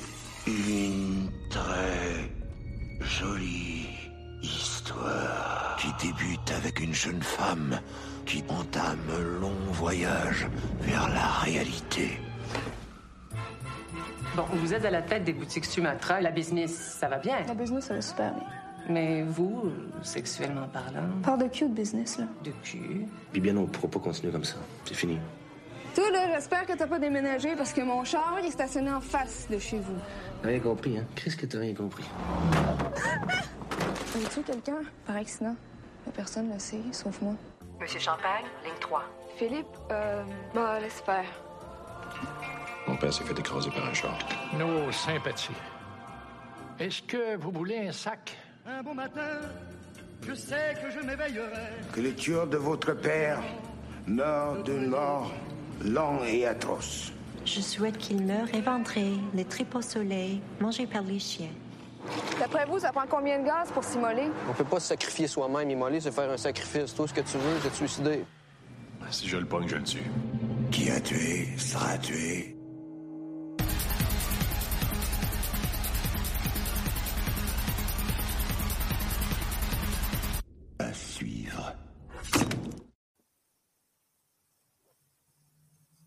une très jolie histoire qui débute avec une jeune femme qui entame un long voyage vers la réalité. Bon, vous êtes à la tête des boutiques Sumatra. La business, ça va bien? La business, ça va super bien. Mais vous, sexuellement parlant, Parle de cul de business, là. de cul, Puis bien, on ne pourra pas continuer comme ça. C'est fini. Toi, là, j'espère que t'as pas déménagé parce que mon char, il est stationné en face de chez vous. T'as rien compris, hein? Qu'est-ce que t'as rien compris? Avez-tu quelqu'un? Par accident? La personne le sait, sauf moi. Monsieur Champagne, ligne 3. Philippe, euh, bah, laisse faire. Mon père s'est fait écraser par un char. Nos sympathies. Est-ce que vous voulez un sac? Un bon matin, je sais que je m'éveillerai. Que les tueurs de votre père meurent d'une mort lent et atroce. Je souhaite qu'il meure éventré, les tripes au soleil, mangé par les chiens. D'après vous, ça prend combien de gaz pour s'immoler? On peut pas se sacrifier soi-même. Immoler, c'est faire un sacrifice. Tout ce que tu veux, c'est te suicider. Si je le pogne, je le tue. Qui a tué sera tué.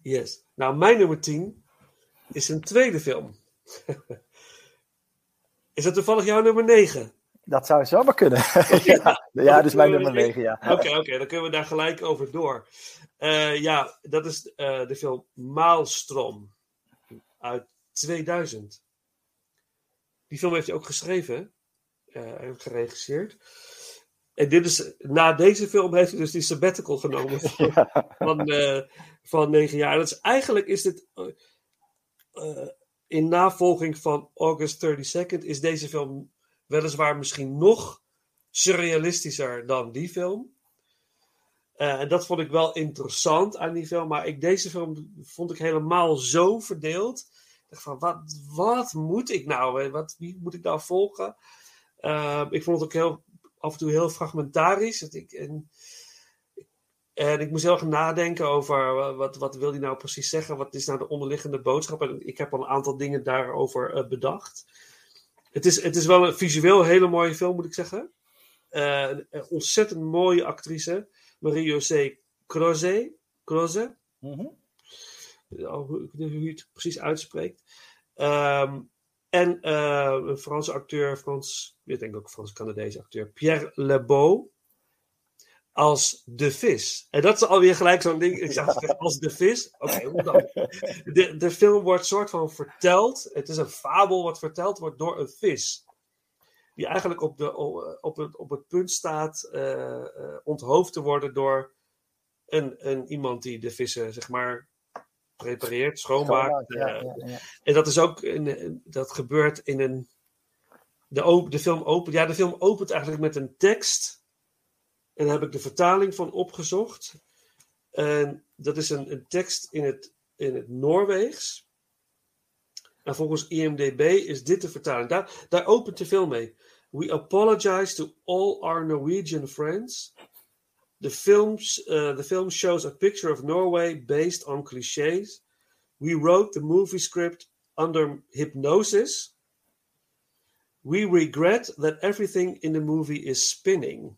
Yes. Nou, mijn nummer 10 is een tweede film. is dat toevallig jouw nummer 9? Dat zou zomaar kunnen. ja, ja, is mijn nummer 9, ja. Oké, oké, dan kunnen we daar gelijk over door. Eh, ja, dat is eh, de film Maalstrom uit 2000. Die film heeft hij ook geschreven eh, en geregisseerd. En dit is, na deze film heeft hij dus die sabbatical genomen van, eh, van negen jaar. Dat is, eigenlijk is dit, eh, eh, in navolging van August 32nd, is deze film weliswaar misschien nog surrealistischer dan die film. Eh, en dat vond ik wel interessant aan die film. Maar ik, deze film vond ik helemaal zo verdeeld. Ik dacht van, wat, wat moet ik nou? Wat, wie moet ik nou volgen? Eh, ik vond het ook heel, af en toe heel fragmentarisch. Dat ik, en, en ik moest heel erg nadenken over eh, wat, wat wil hij nou precies zeggen? Wat is nou de onderliggende boodschap? En ik heb al een aantal dingen daarover eh, bedacht. Het is, het is wel een visueel hele mooie film, moet ik zeggen. Eh, een ontzettend mooie actrice. Marie-José Croze. Croze. Mhm. Oh, hoe, ik weet niet hoe je het precies uitspreekt. Ehm, en een Franse acteur, Frans, ik denk ook Frans-Canadese acteur, Pierre Lebeau. Als de vis. En dat is alweer gelijk zo'n ding. Ik zeg als de vis. Oké, hoe dan? De, de film wordt soort van verteld. Het is een fabel wat verteld wordt door een vis. Die eigenlijk op, de, op, het, op het punt staat eh, eh, onthoofd te worden door een, een, iemand die de vissen, zeg maar, prepareert, schoonmaakt. Ja, eh, ja, ja. en dat is ook, in, dat gebeurt in een. De, op, de film opent. Ja, de film opent eigenlijk met een tekst. En daar heb ik de vertaling van opgezocht. En dat is een, een tekst in het, in het Noorweegs. En volgens IMDb is dit de vertaling. Daar, daar opent de film mee. We apologize to all our Norwegian friends. The, films, uh, the film shows a picture of Norway based on cliches. We wrote the movie script under hypnosis. We regret that everything in the movie is spinning.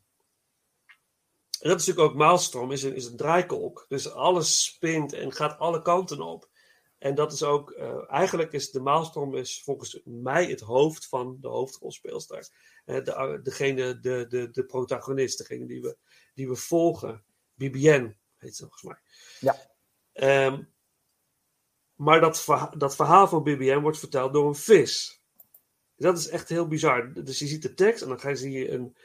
En dat is natuurlijk ook Maalstrom, is een, is een draaikolk. Dus alles spint en gaat alle kanten op. En dat is ook, uh, eigenlijk is de Maalstrom is volgens mij het hoofd van de hoofdrolspeelster. Uh, de, degene, de, de, de protagonist, degene die we, die we volgen. Bibienne heet ze volgens mij. Ja. Um, maar dat, verha dat verhaal van Bibienne wordt verteld door een vis. Dat is echt heel bizar. Dus je ziet de tekst en dan ga je, zie je een,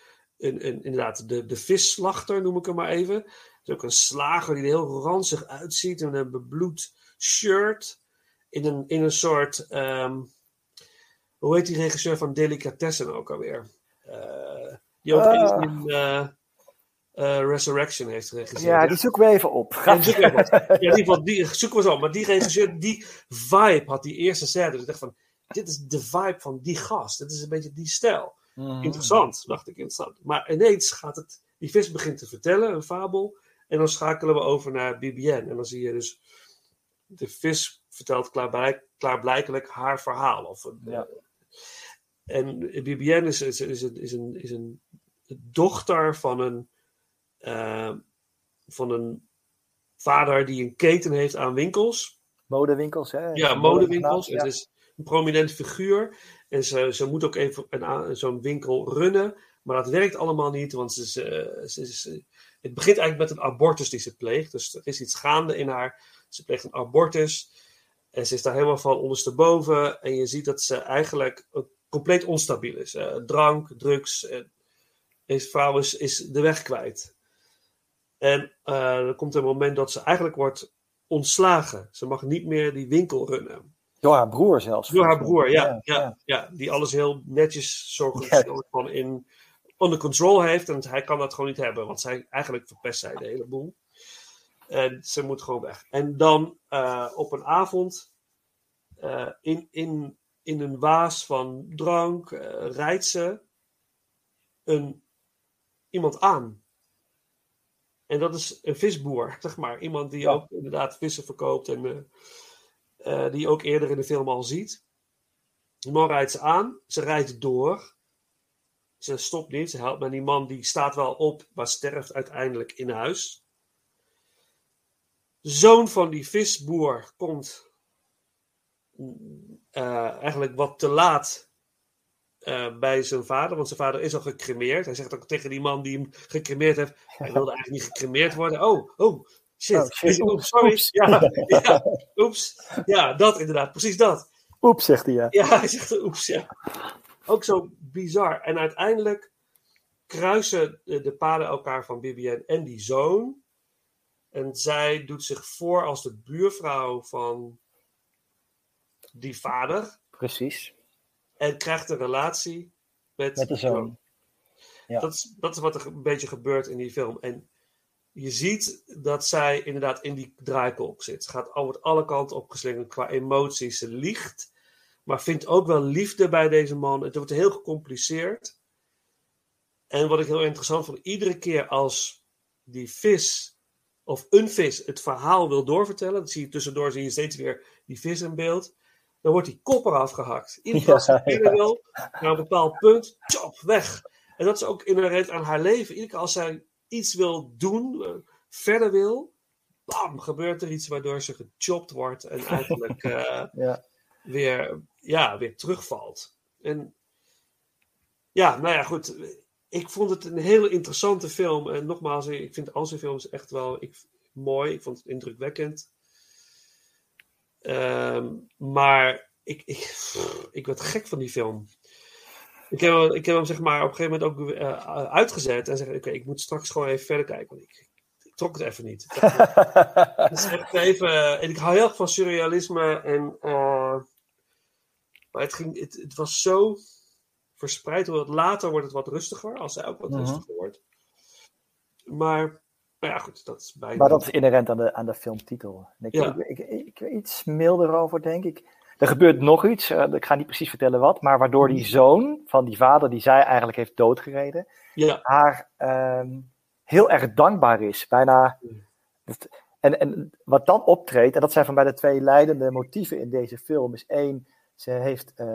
een, een, inderdaad de, de visslachter, noem ik hem maar even. Het is ook een slager die er heel ranzig uitziet en een bebloed shirt. In een, in een soort. Um, hoe heet die regisseur van Delicatessen ook alweer? Uh, die ook uh. in uh, Resurrection heeft geregisseerd. Ja, die zoeken we even op. Ja, die zoeken we, ja, in ieder geval, die zoeken we zo. Maar die regisseur, die vibe had die eerste scène. Dus ik dacht van, dit is de vibe van die gast. Dit is een beetje die stijl. Mm. Interessant, dacht ik, interessant. Maar ineens gaat het, die vis begint te vertellen, een fabel. En dan schakelen we over naar BBN. En dan zie je dus de vis vertelt klaarblijk, klaarblijkelijk haar verhaal. Of een, Ja. En Bibiane is, is, is, een, is, een, is een dochter van een, eh, van een vader die een keten heeft aan winkels. Modewinkels, hè? Ja, modewinkels. Ja. Het is een prominent figuur. En ze, ze moet ook even zo'n winkel runnen. Maar dat werkt allemaal niet, want ze, eh, ze eh, het begint eigenlijk met een abortus die ze pleegt. Dus er is iets gaande in haar. Ze pleegt een abortus. En ze is daar helemaal van ondersteboven. En je ziet dat ze eigenlijk eh, compleet onstabiel is. Eh, drank, drugs. En deze vrouw is, is de weg kwijt. En eh, er komt een moment dat ze eigenlijk wordt ontslagen. Ze mag niet meer die winkel runnen. Door haar broer zelfs. Door haar broer, ja. ja, ja, die alles heel netjes zorgt van in under control heeft. En hij kan dat gewoon niet hebben, want zij, eigenlijk verpest zij de hele boel. En ze moet gewoon weg. En dan eh, op een avond eh, in, in, in een waas van drank eh, rijdt ze een, iemand aan. En dat is een visboer, zeg maar. Iemand die ook inderdaad vissen verkoopt en eh, die je ook eerder in de film al ziet. Man rijdt ze aan, ze rijdt door. Ze stopt niet, ze helpt maar die man die staat wel op, maar sterft uiteindelijk in huis. Zoon van die visboer komt eh, eigenlijk wat te laat eh, bij zijn vader, want zijn vader is al gecremeerd. Hij zegt ook tegen die man die hem gecremeerd heeft: hij wilde eigenlijk niet gecremeerd worden. Oh, oh, shit. Oh, Oeps, sorry. Ja, ja, oeps. Ja, dat inderdaad, precies dat. Oeps, zegt hij ja. Ja, hij zegt oeps, ja. Ook zo bizar. En uiteindelijk kruisen de, de paden elkaar van Bibiane en die zoon. En zij doet zich voor als de buurvrouw van die vader. Precies. En krijgt een relatie met, Met de zoon. Ja. Dat, is, dat is wat er een beetje gebeurt in die film. En je ziet dat zij inderdaad in die draaikolk zit. Ze gaat al, wordt alle kanten opgeslingerd qua emoties. Ze liegt, maar vindt ook wel liefde bij deze man. Het wordt heel gecompliceerd. En wat ik heel interessant vond, iedere keer als die vis of een vis het verhaal wil doorvertellen, dan zie je tussendoor zie je steeds weer die vis in beeld. Dan wordt die kop eraf gehakt. Iedere keer als ze wil, naar een bepaald punt, chop, weg. En dat is ook inherent aan haar leven. Iedere keer als zij iets wil doen, eh, verder wil, bam, gebeurt er iets waardoor ze gechopt wordt en eigenlijk eh, Ja. weer, ja, weer terugvalt. En ja, nou ja, goed. Ik vond het een hele interessante film. En nogmaals, ik vind al zijn films echt wel ik, mooi. Ik vond het indrukwekkend. Ehm, maar ik, ik, ik werd gek van die film. Ik heb, hem- ik heb hem zeg maar op een gegeven moment ook eh, uitgezet. En zeg: Oké, ik moet straks gewoon even verder kijken. Want ik, ik trok het even niet. Het is echt even, en ik hou heel erg van surrealisme. En, eh, maar het, ging, het, het was zo verspreid. Wat later wordt het wat rustiger. Als hij ook wat Mhm. rustiger wordt. Maar, nou ja, goed. Dat is bijna... Maar dat is inherent aan de, aan de filmtitel. Ik, Ja. ik, ik, ik, ik iets milder over, denk ik. Er gebeurt nog iets, eh, ik ga niet precies vertellen wat, maar waardoor die zoon van die vader, die zij eigenlijk heeft doodgereden, Ja. haar ehm, heel erg dankbaar is. Bijna. dat- en, en wat dan optreedt, en dat zijn van bij de twee leidende motieven in deze film, is één, ze heeft eh,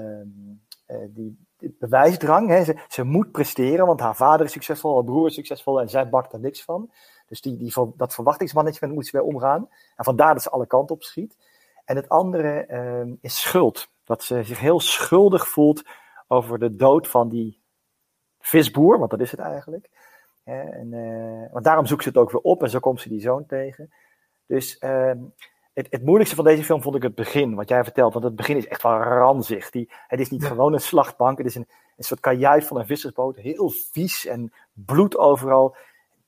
die, die bewijsdrang. Hè. Ze, ze moet presteren, want haar vader is succesvol, haar broer is succesvol en zij bakt er niks van. Dus die, die, dat verwachtingsmanagement moet ze weer omgaan. En vandaar dat ze alle kanten op schiet. En het andere ehm, is schuld. Dat ze zich heel schuldig voelt over de dood van die visboer, want dat is het eigenlijk. Hè, en, eh, want daarom zoekt ze het ook weer op en zo komt ze die zoon tegen. Dus ehm, het, het moeilijkste van deze film vond ik het begin, wat jij vertelt. Want het begin is echt wel ranzig. Die, het is niet gewoon een slachtbank, het is een, een soort kajuit van een vissersboot. Heel vies en bloed overal.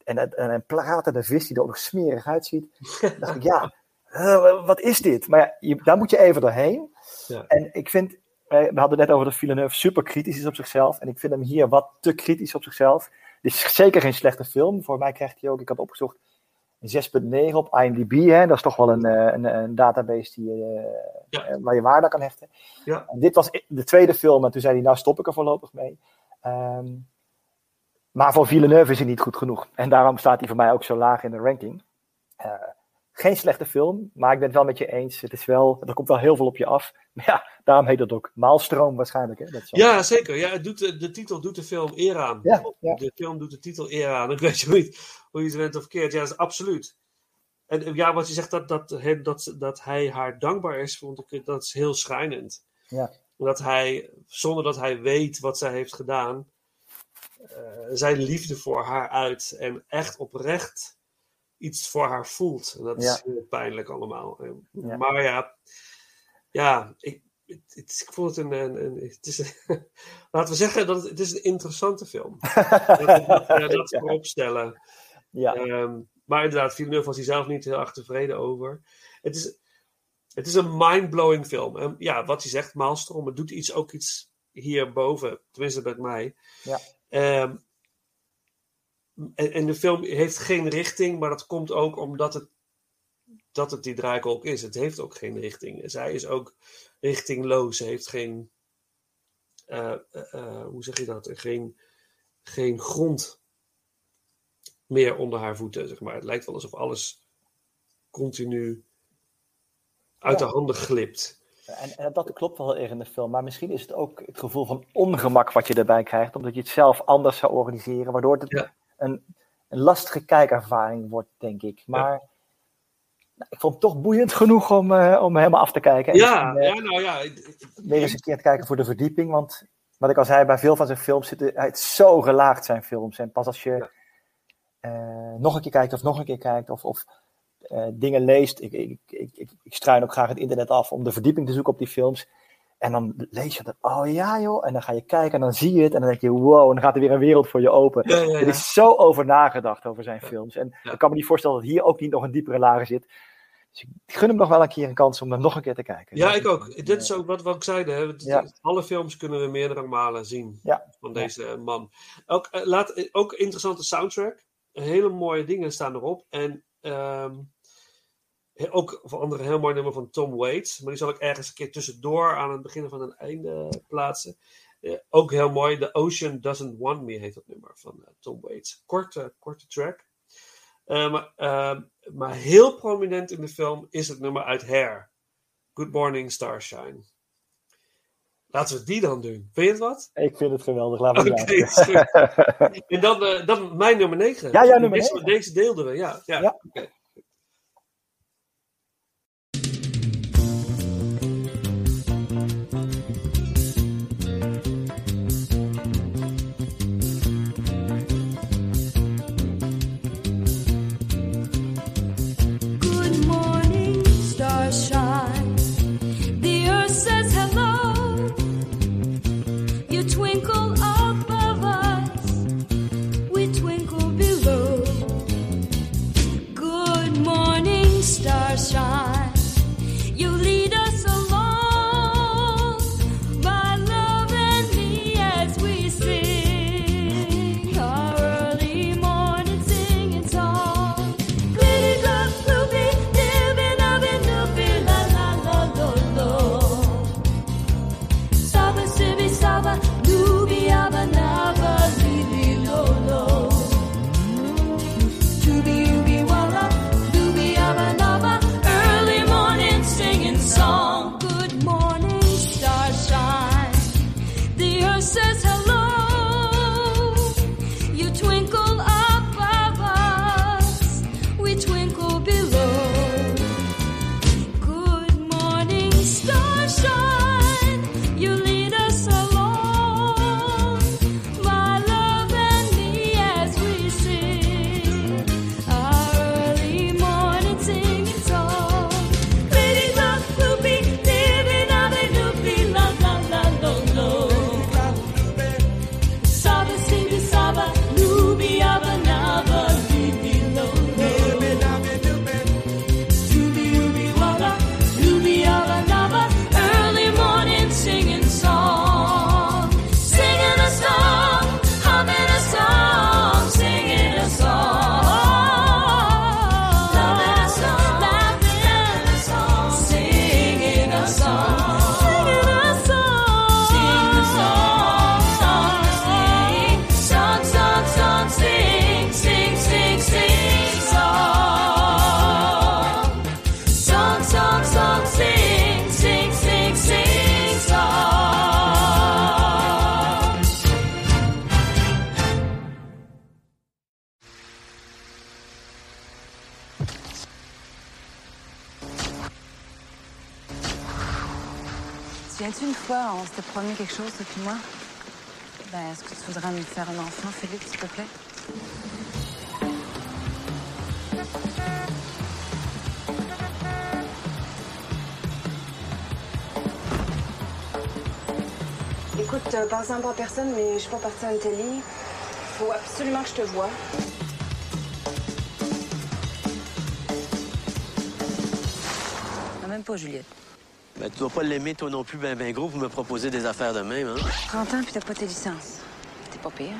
En, en, en een pratende vis die er ook nog smerig uitziet. Dan dacht ik, ja, eh, wat is dit? Maar ja, je, daar moet je even doorheen. Ja. En ik vind, eh, we hadden het net over dat Villeneuve super kritisch is op zichzelf. En ik vind hem hier wat te kritisch op zichzelf. Dit is zeker geen slechte film. Voor mij krijgt hij ook, ik had opgezocht, een 6.9 op IMDb. Hè? Dat is toch wel een, eh, een, een database die, waar je waarde aan kan hechten. Ja. En dit was de tweede film en toen zei hij, nou stop ik er voorlopig mee. Ehm, maar voor Villeneuve is hij niet goed genoeg. En daarom staat hij voor mij ook zo laag in de ranking. Eh, Geen slechte film, maar ik ben het wel met je eens. Het is wel, er komt wel heel veel op je af. Maar ja, daarom heet het ook Maalstroom waarschijnlijk. Hè? Dat Ja, zeker. Ja, het doet de, de titel doet de film eer aan. Ja, ja. De film doet de titel eer aan. Ik weet je hoe je, het- hoe je het went of keert. Ja, dat is absoluut. En eh, ja, wat je zegt dat, dat, hem- dat, dat hij haar dankbaar is, vond ik dat is heel schrijnend. Ja. Dat hij, zonder dat hij weet wat zij heeft gedaan, eh, zijn liefde voor haar uit en echt oprecht iets voor haar voelt. En dat is Ja. heel pijnlijk allemaal. Ja. Maar ja, ja ik, het, het- ik voel het een. een, een- het is, laten we zeggen dat het, het is een interessante film. dat, dat, ja, dat Ja. Ehm, maar inderdaad, Villeneuve was hij zelf niet heel erg tevreden over. Het is, het is een mind-blowing film. En ja, wat hij zegt, Maalstroom, het doet iets, ook iets hierboven. Tenminste, met mij. Ja. Ehm, en, en de film heeft geen richting, maar dat komt ook omdat het, dat het die draaikolk is. Het heeft ook geen richting. Zij is ook richtingloos. Ze heeft geen, eh, eh, eh, hoe zeg je dat? Geen, geen grond meer onder haar voeten, zeg maar. Het lijkt wel alsof alles continu uit Ja. de handen glipt. En, en dat klopt wel heel erg in de film. Maar misschien is het ook het gevoel van ongemak wat je erbij krijgt. Omdat je het zelf anders zou organiseren. Waardoor het een, een lastige kijkervaring wordt, denk ik. Maar nou, ik vond het toch boeiend genoeg om, eh, om helemaal af te kijken. En Ja, misschien, eh, ja, nou ja. weer eens een keer te kijken voor de verdieping. Want wat ik al zei, bij veel van zijn films zitten het zo gelaagd zijn films. En pas als je eh, nog een keer kijkt of nog een keer kijkt of, of dingen leest. Ik, ik, ik, ik, ik struin ook graag het internet af om de verdieping te zoeken op die films. En dan lees je dat, oh ja joh, en dan ga je kijken en dan zie je het en dan denk je, wow, en dan gaat er weer een wereld voor je open. Ja, ja, ja. Er is zo over nagedacht over zijn films. En ik kan me niet voorstellen dat hier ook niet nog een diepere laag zit. Dus ik gun hem nog wel een keer een kans om hem nog een keer te kijken. Ja, ik ook. Dit is ook wat, wat ik zei. Hè. Alle films kunnen we meerdere malen zien van deze eh, man. Ook, eh, laat, ook interessante soundtrack. Hele mooie dingen staan erop. En ehm, ook voor andere heel mooi nummer van Tom Waits. Maar die zal ik ergens een keer tussendoor aan het begin van een einde plaatsen. Eh, ook heel mooi. The Ocean Doesn't Want Me heet dat nummer van eh, Tom Waits. Korte, korte track. Eh, maar, maar heel prominent in de film is het nummer uit Hair. Good Morning Starshine. Laten we die dan doen. Vind je het wat? Ik vind het geweldig. Laten we is goed. En dan, dan mijn nummer 9. Ja, jouw nummer deze, negen. Deze deelden we, ja. ja. Ja. Quelque chose, toi puis moi? Ben, est-ce que tu voudrais me faire un enfant, Philippe, s'il te plaît? Écoute, euh, pas à personne, mais je suis pas partie à télé. Faut absolument que je te voie. Non, même pas, Juliette. Ben, tu dois pas l'aimer, toi non plus, ben, ben gros, vous me proposez des affaires de même, hein? 30 ans, puis t'as pas tes licences. T'es pas pire.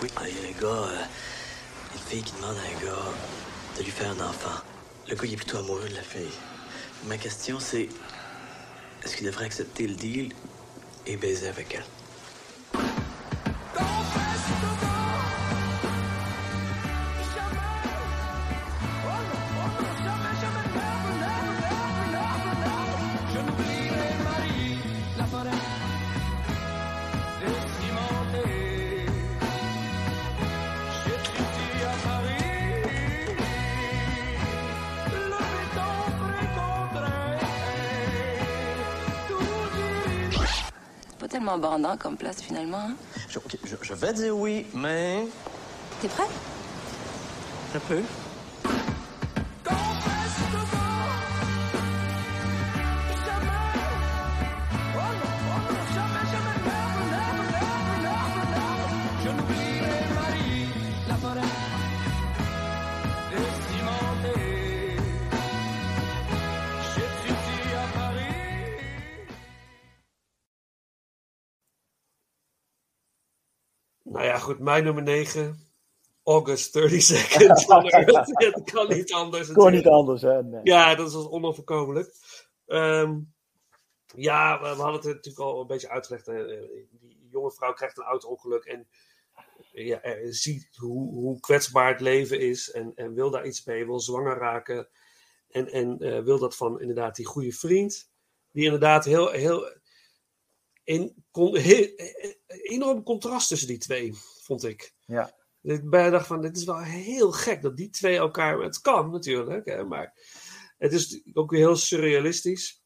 Oui. Il y a un gars, euh, une fille qui demande à un gars de lui faire un enfant. Le gars, il est plutôt amoureux de la fille. Ma question, c'est est-ce qu'il devrait accepter le deal et baiser avec elle? Pas tellement bandant comme place, finalement. Hein? Je- je vais dire oui, mais. T'es prêt? Un peu. Goed, mijn nummer 9. August 30 Seconds. van Earth. Ja, dat kan niet anders. Kon niet anders, hè? Nee. Ja, dat is onoverkomelijk. Ehm, ja, we, we hadden het natuurlijk al een beetje uitgelegd. hè. Die jonge vrouw krijgt een auto-ongeluk en ja, ziet hoe, hoe kwetsbaar het leven is en, en wil daar iets mee, wil zwanger raken. En, en eh, wil dat van inderdaad die goede vriend, die inderdaad heel, heel, in, kon, heel, eh, enorm contrast tussen die twee, vond ik. Ja. Ik dacht van, dit is wel heel gek dat die twee elkaar... Het kan natuurlijk, hè, maar het is ook weer heel surrealistisch.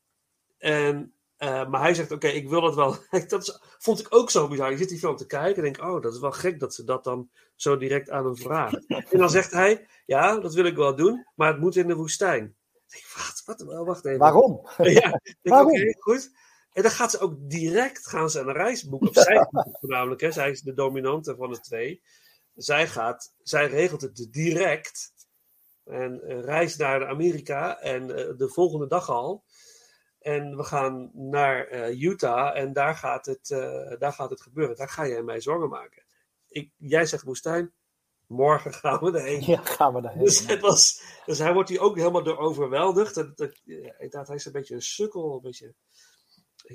En, eh, maar hij zegt, oké, ik wil dat wel. dat is- vond ik ook zo bizar. Je zit die film te kijken en denk, oh, dat is wel gek dat ze dat dan zo direct aan hem vragen. en dan zegt hij, ja, dat wil ik wel doen, maar het moet in de woestijn. Ik denk, wat, wat, wacht even. Waarom? Ja, denk, Waarom? goed. En dan gaat ze ook direct gaan ze een reis boeken. Of zij voornamelijk, hè. zij is de dominante van de twee. Zij gaat, zij regelt het direct. En eh, reist naar Amerika en eh, de volgende dag al. En we gaan naar eh, Utah en daar gaat, het, daar gaat het gebeuren. Daar ga jij mij zorgen maken. Ik, jij zegt woestijn, morgen gaan we erheen. Ja, gaan we daarheen. Dus, het was, dus hij wordt hier ook helemaal door overweldigd. Dat, inderdaad, hij is een beetje een sukkel, een beetje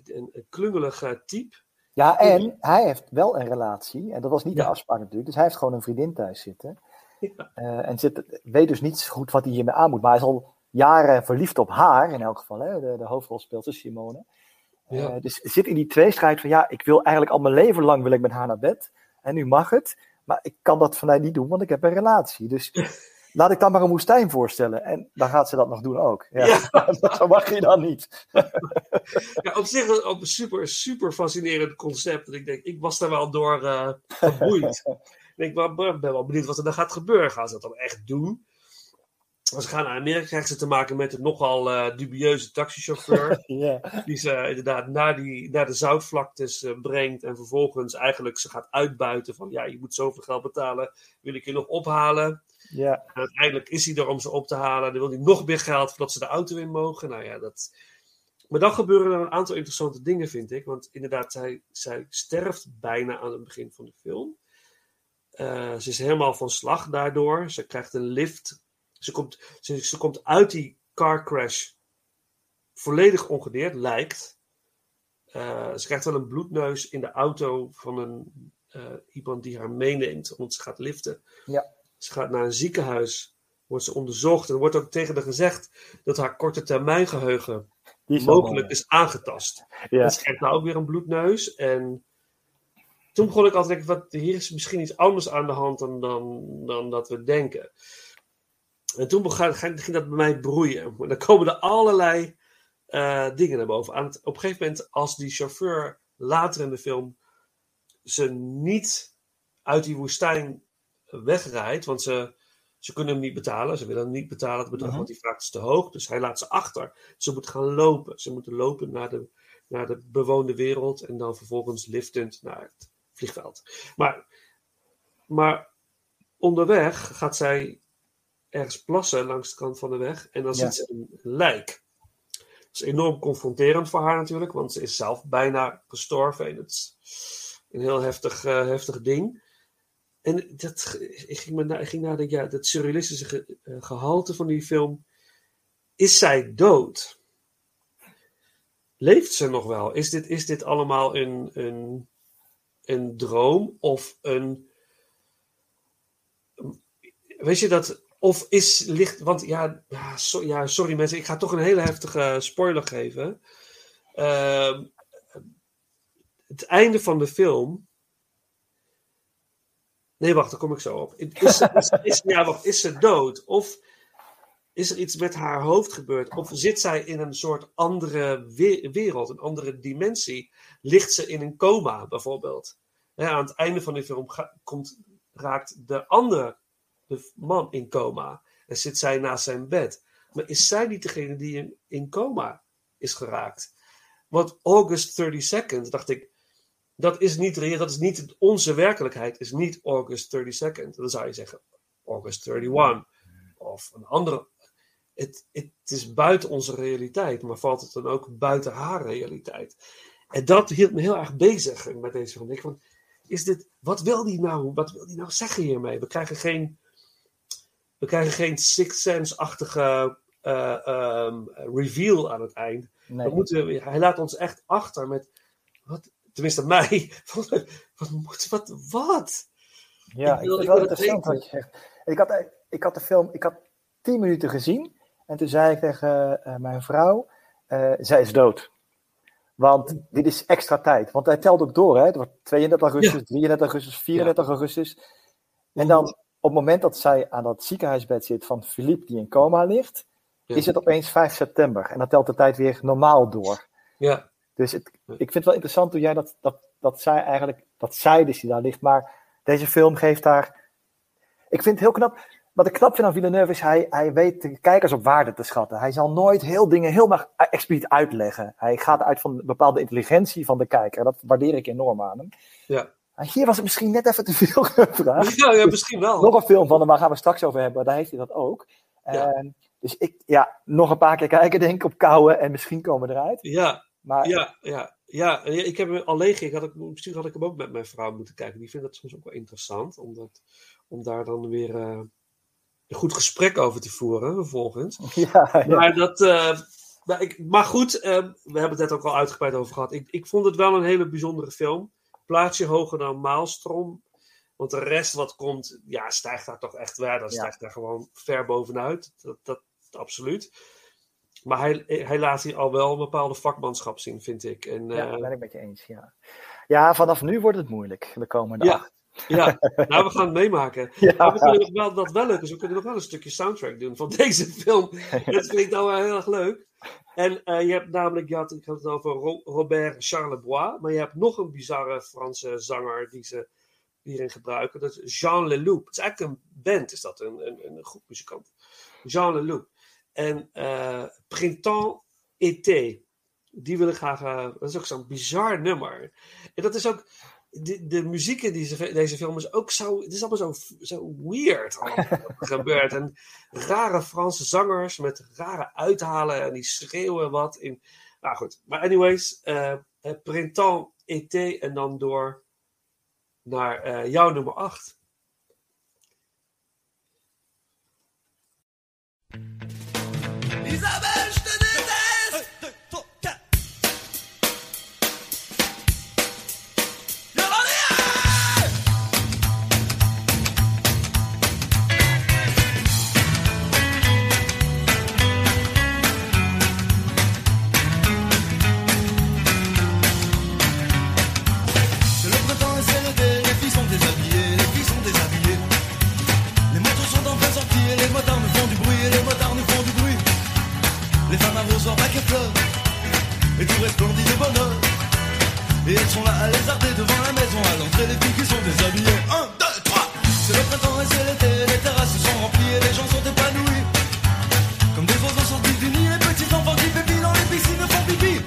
een, een klungelig eh, type. Ja, en hij heeft wel een relatie. En dat was niet Ja. de afspraak natuurlijk. Dus hij heeft gewoon een vriendin thuis zitten. Eh, en zit, weet dus niet goed wat hij hiermee aan moet. Maar hij is al jaren verliefd op haar, in elk geval. Hè? De, de hoofdrolspeelster Simone. Eh, Ja. dus zit in die tweestrijd van... Ja, ik wil eigenlijk al mijn leven lang wil ik met haar naar bed. En nu mag het. Maar ik kan dat van mij niet doen, want ik heb een relatie. Dus laat ik dan maar een woestijn voorstellen. En dan gaat ze dat nog doen ook. Ja. dat mag je dan niet. Ja, op zich op een super, super fascinerend concept. En ik denk, ik was daar wel door eh geboeid. ik ben wel benieuwd wat er dan gaat gebeuren. Gaan ze dat dan echt doen? Als ze gaan naar Amerika, krijgen ze te maken met een nogal eh, dubieuze taxichauffeur. Ja. Die ze inderdaad naar, die, naar de zoutvlaktes eh, brengt. En vervolgens eigenlijk ze gaat uitbuiten van... Ja, je moet zoveel geld betalen. Wil ik je nog ophalen? Ja. En uiteindelijk is hij er om ze op te halen. Dan wil hij nog meer geld voordat ze de auto in mogen. Nou ja, dat... Maar dan gebeuren er een aantal interessante dingen, vind ik. Want inderdaad, zij, zij sterft bijna aan het begin van de film. Eh, ze is helemaal van slag daardoor. Ze krijgt een lift. Ze komt, ze, ze komt uit die car crash volledig ongedeerd, lijkt. Eh, ze krijgt wel een bloedneus in de auto van een, eh, iemand die haar meeneemt, want ze gaat liften. Ja. Ze gaat naar een ziekenhuis, wordt ze onderzocht en er wordt ook tegen haar gezegd dat haar korte termijn geheugen is mogelijk is aangetast. Ja. En ze krijgt nou ook weer een bloedneus. En toen begon ik altijd te denken, wat, hier is misschien iets anders aan de hand dan, dan, dan dat we denken. En toen begon, ging dat bij mij broeien. Maar dan komen er allerlei eh, dingen naar boven. Aan het, op een gegeven moment, als die chauffeur later in de film ze niet uit die woestijn wegrijdt, want ze, ze kunnen hem niet betalen. Ze willen hem niet betalen. Het bedrag Mhm. wat hij vraagt is te hoog. Dus hij laat ze achter. Ze moet gaan lopen. Ze moeten lopen naar de, naar de bewoonde wereld en dan vervolgens liftend naar het vliegveld. Maar, maar onderweg gaat zij ergens plassen langs de kant van de weg en dan Ja. ziet ze een lijk. Dat is enorm confronterend voor haar natuurlijk, want ze is zelf bijna gestorven en het is een heel heftig, eh, heftig ding. En dat, ik ging, me na, ik ging nadenken, ja, dat surrealistische eh, gehalte van die film. Is zij dood? Leeft ze nog wel? Is dit, is dit allemaal een, een, een droom of een. Weet je dat. Of is licht. Want ja, ja, sorry mensen, ik ga toch een hele heftige spoiler geven. Ehm, het einde van de film. Nee, wacht, daar kom ik zo op. Is, ze- is, is, ja, is ze dood? Of is er iets met haar hoofd gebeurd? Of zit zij in een soort andere we- wereld, een andere dimensie? Ligt ze in een coma, bijvoorbeeld? Hè, aan het einde van de film komt, raakt de andere de man in coma. En zit zij naast zijn bed. Maar is zij niet degene die in, in coma is geraakt? Want August 32nd, dacht ik, dat is niet reëel, dat is niet onze werkelijkheid, is niet August 32nd. Dan zou je zeggen August 31 of een andere. Het, het is buiten onze realiteit, maar valt het dan ook buiten haar realiteit? En dat hield me heel erg bezig met deze film. Ik van, is dit, wat wil die nou? Wat wil die nou zeggen hiermee? We krijgen geen, we krijgen geen Sixth Sense-achtige eh, ehm, reveal aan het eind. Nee. We moeten, hij laat ons echt achter met, wat, tenminste mij, van, wat moet, wat, wat? Ja, Ik wil- ik het wel interessant wat je zegt. Ik had, ik had de film, ik had tien minuten gezien en toen zei ik tegen eh, mijn vrouw, eh, zij is dood. Want dit is extra tijd. Want hij telt ook door, hè. Het wordt 32 augustus, 33 augustus, 34 augustus. En dan op het moment dat zij aan dat ziekenhuisbed zit van Philippe die in coma ligt, Ja. is het opeens 5 september. En dan telt de tijd weer normaal door. Ja. Dus het, ik vind het wel interessant hoe jij dat, dat, dat zij eigenlijk, dat zij dus die daar ligt. Maar deze film geeft daar, ik vind het heel knap. Wat ik knap vind aan Villeneuve is, hij, hij weet de kijkers op waarde te schatten. Hij zal nooit heel dingen helemaal expliciet uitleggen. Hij gaat uit van een bepaalde intelligentie van de kijker. Dat waardeer ik enorm aan hem. Ja. Maar hier was het misschien net even te veel gevraagd. Ja, ja, misschien wel. Nog een film van hem, waar gaan we straks over hebben. Daar heeft hij dat ook. Ja. En dus ik, ja, nog een paar keer kijken denk ik op kouwen en misschien komen we eruit. Ja, Maar ja, ja, ja. Ik heb hem alleen ik had ik, misschien had ik hem ook met mijn vrouw moeten kijken. Die vindt dat soms ook wel interessant, om, dat, om daar dan weer eh, een goed gesprek over te voeren vervolgens. ja, ja. Maar, dat, eh, maar, ik, maar goed, eh, we hebben het net ook al uitgebreid over gehad. Ik, ik vond het wel een hele bijzondere film. Plaatsje hoger dan Maalstrom. Want de rest wat komt, ja, stijgt daar toch echt. Dat Ja. stijgt daar gewoon ver bovenuit. Dat, dat, absoluut. Maar hij, hij laat hier al wel een bepaalde vakmanschap zien, vind ik. En, Ja, eh, ben ik met je eens. Ja. ja, vanaf nu wordt het moeilijk de komende Ja. acht. Ja, nou, we gaan het meemaken. Ja. Maar we kunnen nog wel, wat wel leuk is, we kunnen nog wel een stukje soundtrack doen van deze film. Dat vind ik nou wel heel erg leuk. En eh, je hebt namelijk, je had, ik had het over Ro- Robert Charlebois, maar je hebt nog een bizarre Franse zanger die ze hierin gebruiken. Dat is Jean Leloup. Het is eigenlijk een band, is dat, een, een, een groep muzikanten. Jean Leloup. En eh Printemps Été. Die wil ik graag, eh, dat is ook zo'n bizar nummer. En dat is ook, de, de muziek in deze, deze film is ook zo, het is allemaal zo, zo weird er gebeurt. En rare Franse zangers met rare uithalen en die schreeuwen wat. In, nou goed, maar anyways, eh, Printemps Été en dan door naar jouw nummer 8. Isabelle, et tout resplendit de bonheur. Et elles sont là à lézarder devant la maison, à l'entrée les filles qui sont déshabillées. Un, deux, trois. C'est le printemps et c'est l'été, les terrasses sont remplies et les gens sont épanouis. Comme des oiseaux sortis du nid, les petits enfants qui pépinent dans les piscines font pipi.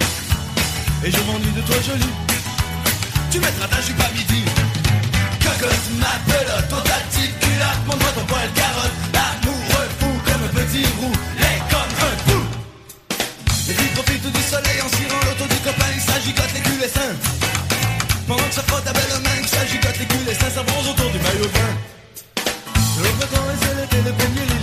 Et je m'ennuie de toi jolie. Tu mettras ta jupe à midi. Cocotte, ma pelote, ton ta petite culotte, montre-moi ton poil carotte. S'agigote les culs et seins. Pendant que ça frotte ta belle main, qui s'agigote les culs et seins, ça bronze autour du maillot bain. Le printemps et c'est l'été, les premiers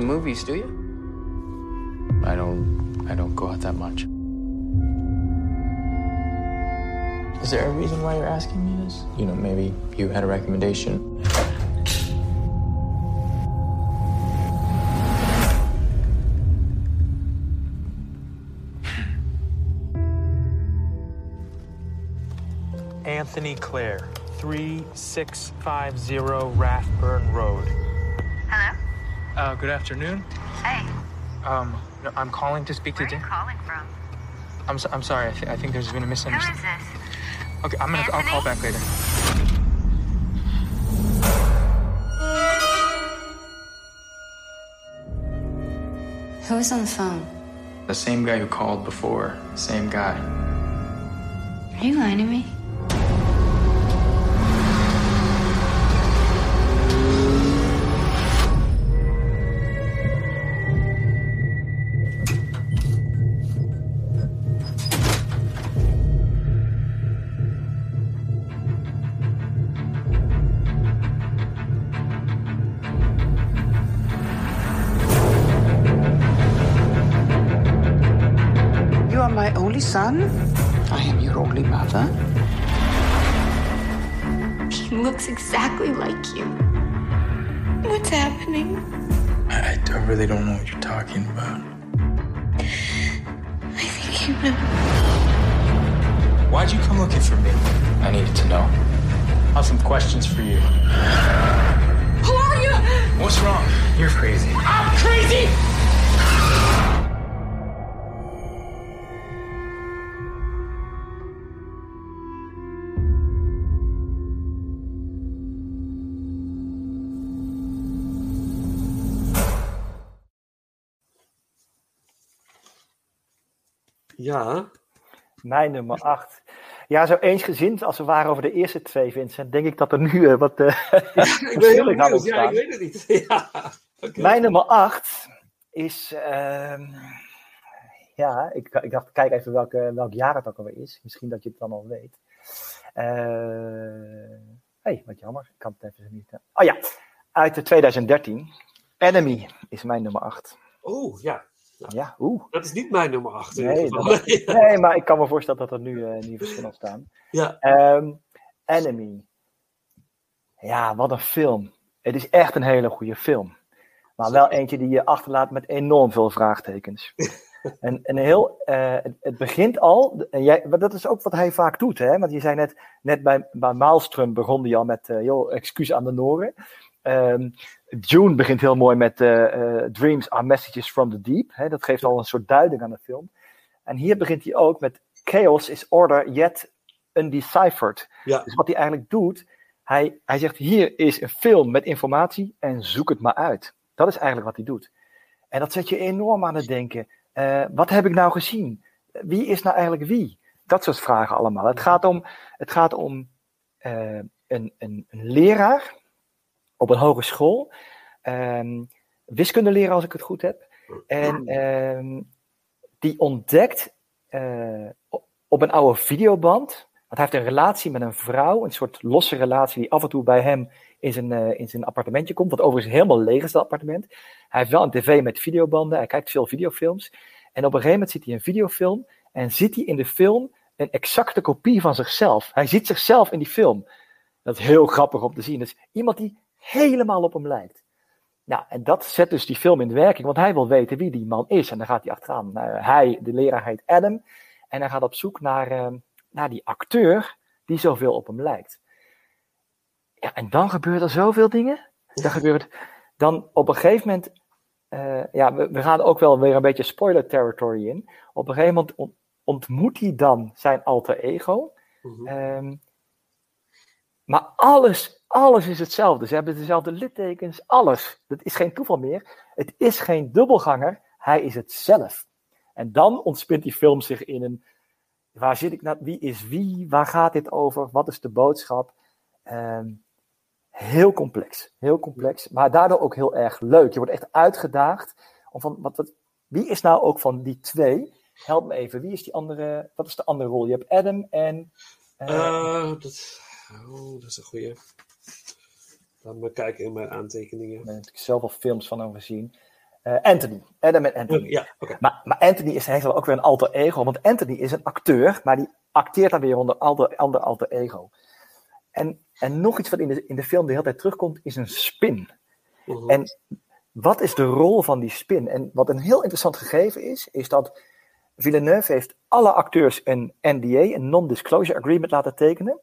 the movies, do you? I don't I don't go out that much. Is there a reason why you're asking me this? You know, maybe you had a recommendation. Anthony Clare, 3650 Rathburn Road. Hello? Uh, good afternoon. Hey, Um, no, I'm calling to speak where to are you Dan. calling from? I'm, so, I'm sorry. I, th- I think there's been a misunderstanding. Who is this? Okay, I'm gonna. I'll call back later. Who is on the phone? The same guy who called before, same guy. Are you lying to me? Exactly like you. What's happening? I, I really don't know what you're talking about. I think you know. Why'd you come looking for me? I needed to know. I have some questions for you. Who are you? What's wrong? You're crazy. I'm crazy! Ja. Mijn nummer 8. Ja, zo eensgezind als we waren over de eerste twee, Vincent, denk ik dat er nu eh, wat uh, verschillen gaan benieuwd. Ja, ik weet het niet. Ja. Mijn nummer 8 is. ehm, ja, ik, ik dacht, kijk even welke, welk jaar het ook alweer is. Misschien dat je het dan al weet. Hé, hey, wat jammer. Ik kan het even niet. Oh ja, uit de 2013. Enemy is mijn nummer 8. Oeh, ja. Ja, oeh. Dat is niet mijn nummer 8. in ieder Nee, nee, maar ik kan me voorstellen dat er nu eh nieuwe verschillen ontstaan. Ja. Ehm, Enemy. Ja, wat een film. Het is echt een hele goede film. Maar wel eentje die je achterlaat met enorm veel vraagtekens. en, en heel, eh, het, het begint al, en jij, maar dat is ook wat hij vaak doet, hè? want je zei net, net bij, bij Maalström begon hij al met, eh, joh, excuus aan de Noren. Ehm, June begint heel mooi met eh, eh, Dreams are messages from the deep. Hè, dat geeft al een soort duiding aan de film. En hier begint hij ook met Chaos is order yet undeciphered. Ja. Dus wat hij eigenlijk doet, hij, hij zegt hier is een film met informatie en zoek het maar uit. Dat is eigenlijk wat hij doet. En dat zet je enorm aan het denken. Eh, wat heb ik nou gezien? Wie is nou eigenlijk wie? Dat soort vragen allemaal. Het gaat om, het gaat om een, een, een leraar op een hogeschool. Ehm wiskundeleraar als ik het goed heb. En ehm, die ontdekt eh, op- op een oude videoband. Want hij heeft een relatie met een vrouw, een soort losse relatie die af en toe bij hem in zijn, eh, in zijn appartementje komt. Wat overigens helemaal leeg is, dat appartement. Hij heeft wel een tv met videobanden, hij kijkt veel videofilms. En op een gegeven moment ziet hij een videofilm en ziet hij in de film een exacte kopie van zichzelf. Hij ziet zichzelf in die film. Dat is heel grappig om te zien. Dus iemand die helemaal op hem lijkt. Nou, en dat zet dus die film in werking, want hij wil weten wie die man is. En dan gaat hij achteraan. Nou, hij, de leraar, heet Adam. En hij gaat op zoek naar, eh, naar die acteur die zoveel op hem lijkt. Ja, en dan gebeuren er zoveel dingen. Dan gebeurt dan op een gegeven moment. eh, ja, we, we gaan ook wel weer een beetje spoiler territory in. Op een gegeven moment on- ontmoet hij dan zijn alter ego. Ehm, maar alles, alles is hetzelfde. Ze hebben dezelfde littekens, alles. Dat is geen toeval meer. Het is geen dubbelganger, hij is het zelf. En dan ontspint die film zich in een. Waar zit ik nou? Wie is wie? Waar gaat dit over? Wat is de boodschap? Ehm, heel complex. Heel complex. Maar daardoor ook heel erg leuk. Je wordt echt uitgedaagd. Om van, wat, wat, wie is nou ook van die twee? Help me even. Wie is die andere? Wat is de andere rol? Je hebt Adam en. Eh, dat, oh, dat is een goeie. Laat me kijken in mijn aantekeningen. Ik heb natuurlijk zoveel films van hem gezien. Eh, Anthony. Adam en Anthony. Ja. Maar, maar Anthony is, heeft wel ook weer een alter ego. Want Anthony is een acteur, maar die acteert dan weer onder ander, ander alter ego. En, en nog iets wat in de, in de film de hele tijd terugkomt, is een spin. En wat is de rol van die spin? En wat een heel interessant gegeven is, is dat Villeneuve heeft alle acteurs een NDA, een non-disclosure agreement laten tekenen.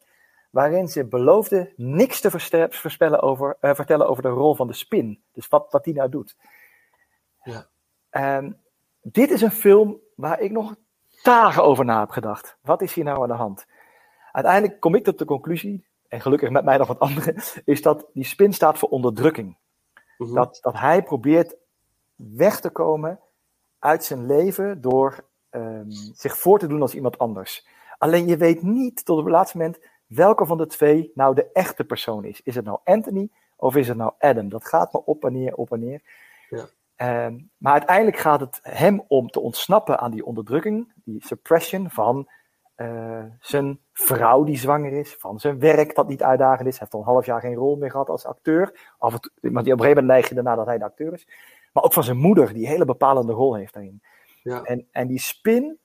Waarin ze beloofden niks te voorspellen over, eh, vertellen over de rol van de spin. Dus wat, wat die nou doet. Ja. Ehm, dit is een film waar ik nog dagen over na heb gedacht. Wat is hier nou aan de hand? Uiteindelijk kom ik tot de conclusie, en gelukkig met mij nog wat anderen, is dat die spin staat voor onderdrukking. dat, dat hij probeert weg te komen uit zijn leven door ehm, zich voor te doen als iemand anders. Alleen je weet niet tot op het laatste moment welke van de twee nou de echte persoon is. Is het nou Anthony of is het nou Adam? Dat gaat maar op en neer, op en neer. Ja. Ehm, maar uiteindelijk gaat het hem om te ontsnappen aan die onderdrukking, die suppression van eh, zijn vrouw die zwanger is, van zijn werk dat niet uitdagend is. Hij heeft al een half jaar geen rol meer gehad als acteur. Af en toe, die op een gegeven moment neig je daarna dat hij de acteur is. Maar ook van zijn moeder, die een hele bepalende rol heeft daarin. Ja. En, en die spin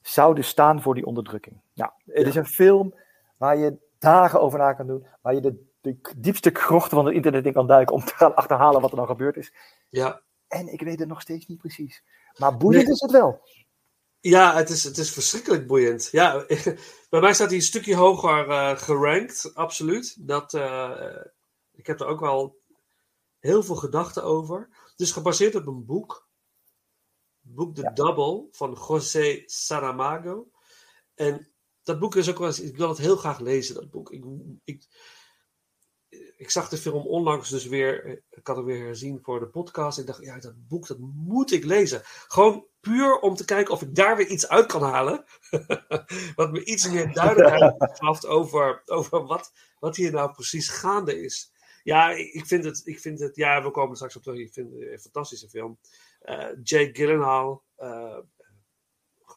zou dus staan voor die onderdrukking. Nou, het is een film waar je dagen over na kan doen, waar je de, de diepste krochten van het internet in kan duiken om te gaan achterhalen wat er nou gebeurd is. Ja. En ik weet het nog steeds niet precies. Maar boeiend Nee. is het wel. Ja, het is, het is verschrikkelijk boeiend. Ja, bij mij staat hij een stukje hoger eh, gerankt, absoluut. Dat, eh, ik heb er ook wel heel veel gedachten over. Het is gebaseerd op een boek. Het boek The Double van José Saramago. En dat boek is ook wel eens, ik wil het heel graag lezen, dat boek. Ik, ik, ik zag de film onlangs dus weer, eh, ik had het weer herzien voor de podcast. Ik dacht, ja, dat boek, dat moet ik lezen. Gewoon puur om te kijken of ik daar weer iets uit kan halen. wat me iets meer duidelijkheid verschaft over, over wat, wat hier nou precies gaande is. Ja, ik vind het, ik vind het, ja, we komen straks op terug. Ik vind het een fantastische film. Eh, Jake Gyllenhaal, eh,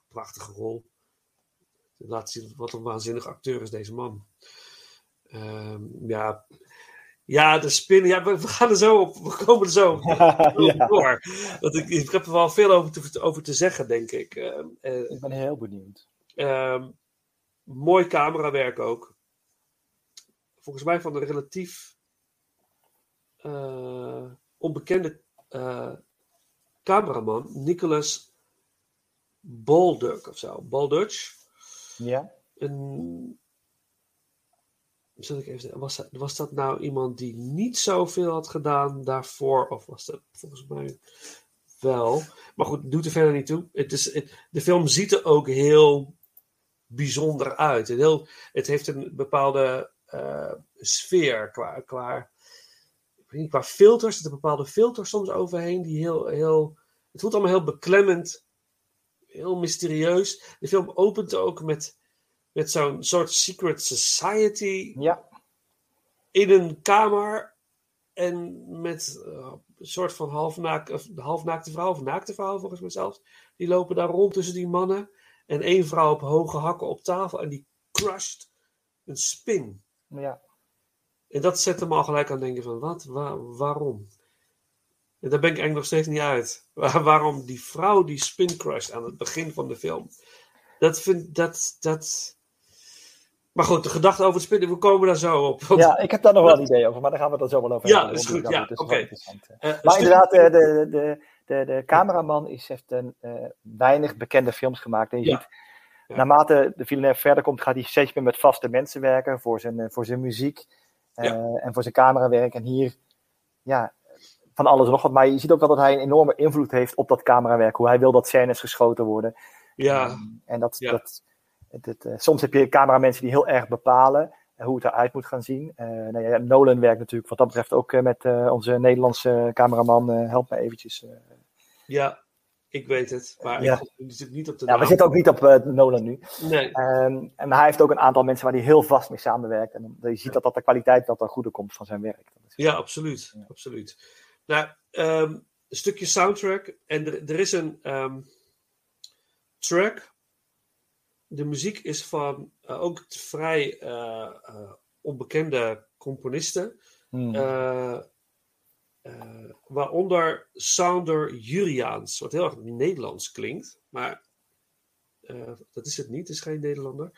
prachtige rol. Laat zien wat een waanzinnig acteur is deze man. Ehm, ja, ja, de spin. Ja, we, we gaan er zo op. We komen er zo op Ja. door. Want ik, ik heb er wel veel over te, over te zeggen, denk ik. Ehm, eh, Ik ben heel benieuwd. Ehm, mooi camerawerk ook. Volgens mij van een relatief eh, onbekende eh, cameraman, Nicholas Balduck of zo. Balduch. Ja. Een, Zal ik even, was, dat- was dat nou iemand die niet zoveel had gedaan daarvoor? Of was dat volgens mij wel? Maar goed, doet er verder niet toe. Het is, het- de film ziet er ook heel bijzonder uit. En heel, het heeft een bepaalde eh, sfeer qua, qua, qua filters. Er zitten bepaalde filters soms overheen die heel, heel. Het voelt allemaal heel beklemmend, heel mysterieus. De film opent ook met, met zo'n soort secret society Ja. in een kamer. En met eh, een soort van halfnaak, of halfnaakte vrouw, of naakte vrouw volgens mij zelfs. Die lopen daar rond tussen die mannen. En één vrouw op hoge hakken op tafel. En die crusht een spin. Ja. En dat zet hem al gelijk aan denken van, wat, Waar- waarom? En daar ben ik eigenlijk nog steeds niet uit. Waar- waarom die vrouw die spin crusht aan het begin van de film. Dat vind dat, dat... Maar goed, de gedachte over het spinnen, we komen daar zo op. Ja, ik heb daar nog wel een idee over, maar daar gaan we het dan zo wel over Ja, hebben. is goed, dat ja, is interessant, hè. Eh, een maar inderdaad, eh, de, de, de, de cameraman is, heeft een, eh, weinig bekende films gemaakt. En je Ja. ziet, naarmate de Villeneuve verder komt, gaat hij steeds meer met vaste mensen werken voor zijn, eh, voor zijn muziek eh, en voor zijn camerawerk. En hier, ja, van alles en nog wat. Maar je ziet ook wel dat hij een enorme invloed heeft op dat camerawerk. Hoe hij wil dat scènes geschoten worden. Ja. En dat, dat, het, eh, soms heb je cameramensen die heel erg bepalen eh, hoe het eruit moet gaan zien. Eh, nou ja, Nolan werkt natuurlijk wat dat betreft ook met onze Nederlandse cameraman. help me eventjes. Ja, ik weet het. Maar Ja. ik zit niet op de ja, we zitten ook niet op Nolan nu. Nee. Ehm, en hij heeft ook een aantal mensen waar hij heel vast mee samenwerkt. En je ziet dat, dat de kwaliteit wel ten goede komt van zijn werk. Ja, absoluut. absoluut. Nou, ehm, een stukje soundtrack. En er, er is een ehm, track. De muziek is van eh, ook vrij eh, eh, onbekende componisten. Hmm. Waaronder Sounder Juriaans, wat heel erg Nederlands klinkt. Maar dat is het niet, het is geen Nederlander.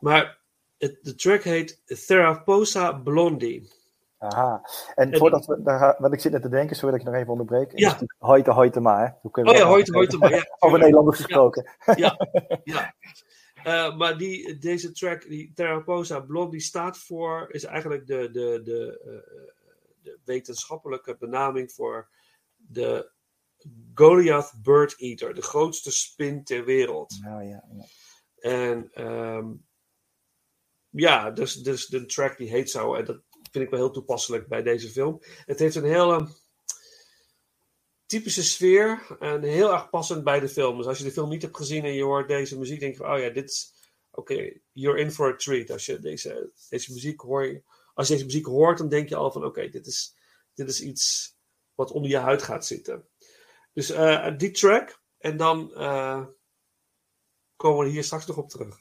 Maar het, de track heet Theraposa Blondie. Aha. En, En- voordat we daar want ik zit net te denken, sorry dat ik nog even onderbreek. Ja. Ja. Hoite, hoite maar. hè. Hoe kunnen we Oh ja, maar ja. Over Nederlanders gesproken. Ja, ja. Eh, maar die, deze track, die Theraposa Blondie staat voor, is eigenlijk de, de, de, eh, de wetenschappelijke benaming voor de Goliath Bird Eater, de grootste spin ter wereld. Nou ja, ja. En ehm, ja, dus, dus de track die heet zo. En dat vind ik wel heel toepasselijk bij deze film. Het heeft een hele typische sfeer. En heel erg passend bij de film. Dus als je de film niet hebt gezien en je hoort deze muziek, denk je van, oh ja, dit is... Oké, you're in for a treat. Als je deze, deze muziek hoort, als je deze muziek hoort, dan denk je al van, oké, dit, is, dit is iets wat onder je huid gaat zitten. Dus eh, die track. En dan eh, komen we hier straks nog op terug.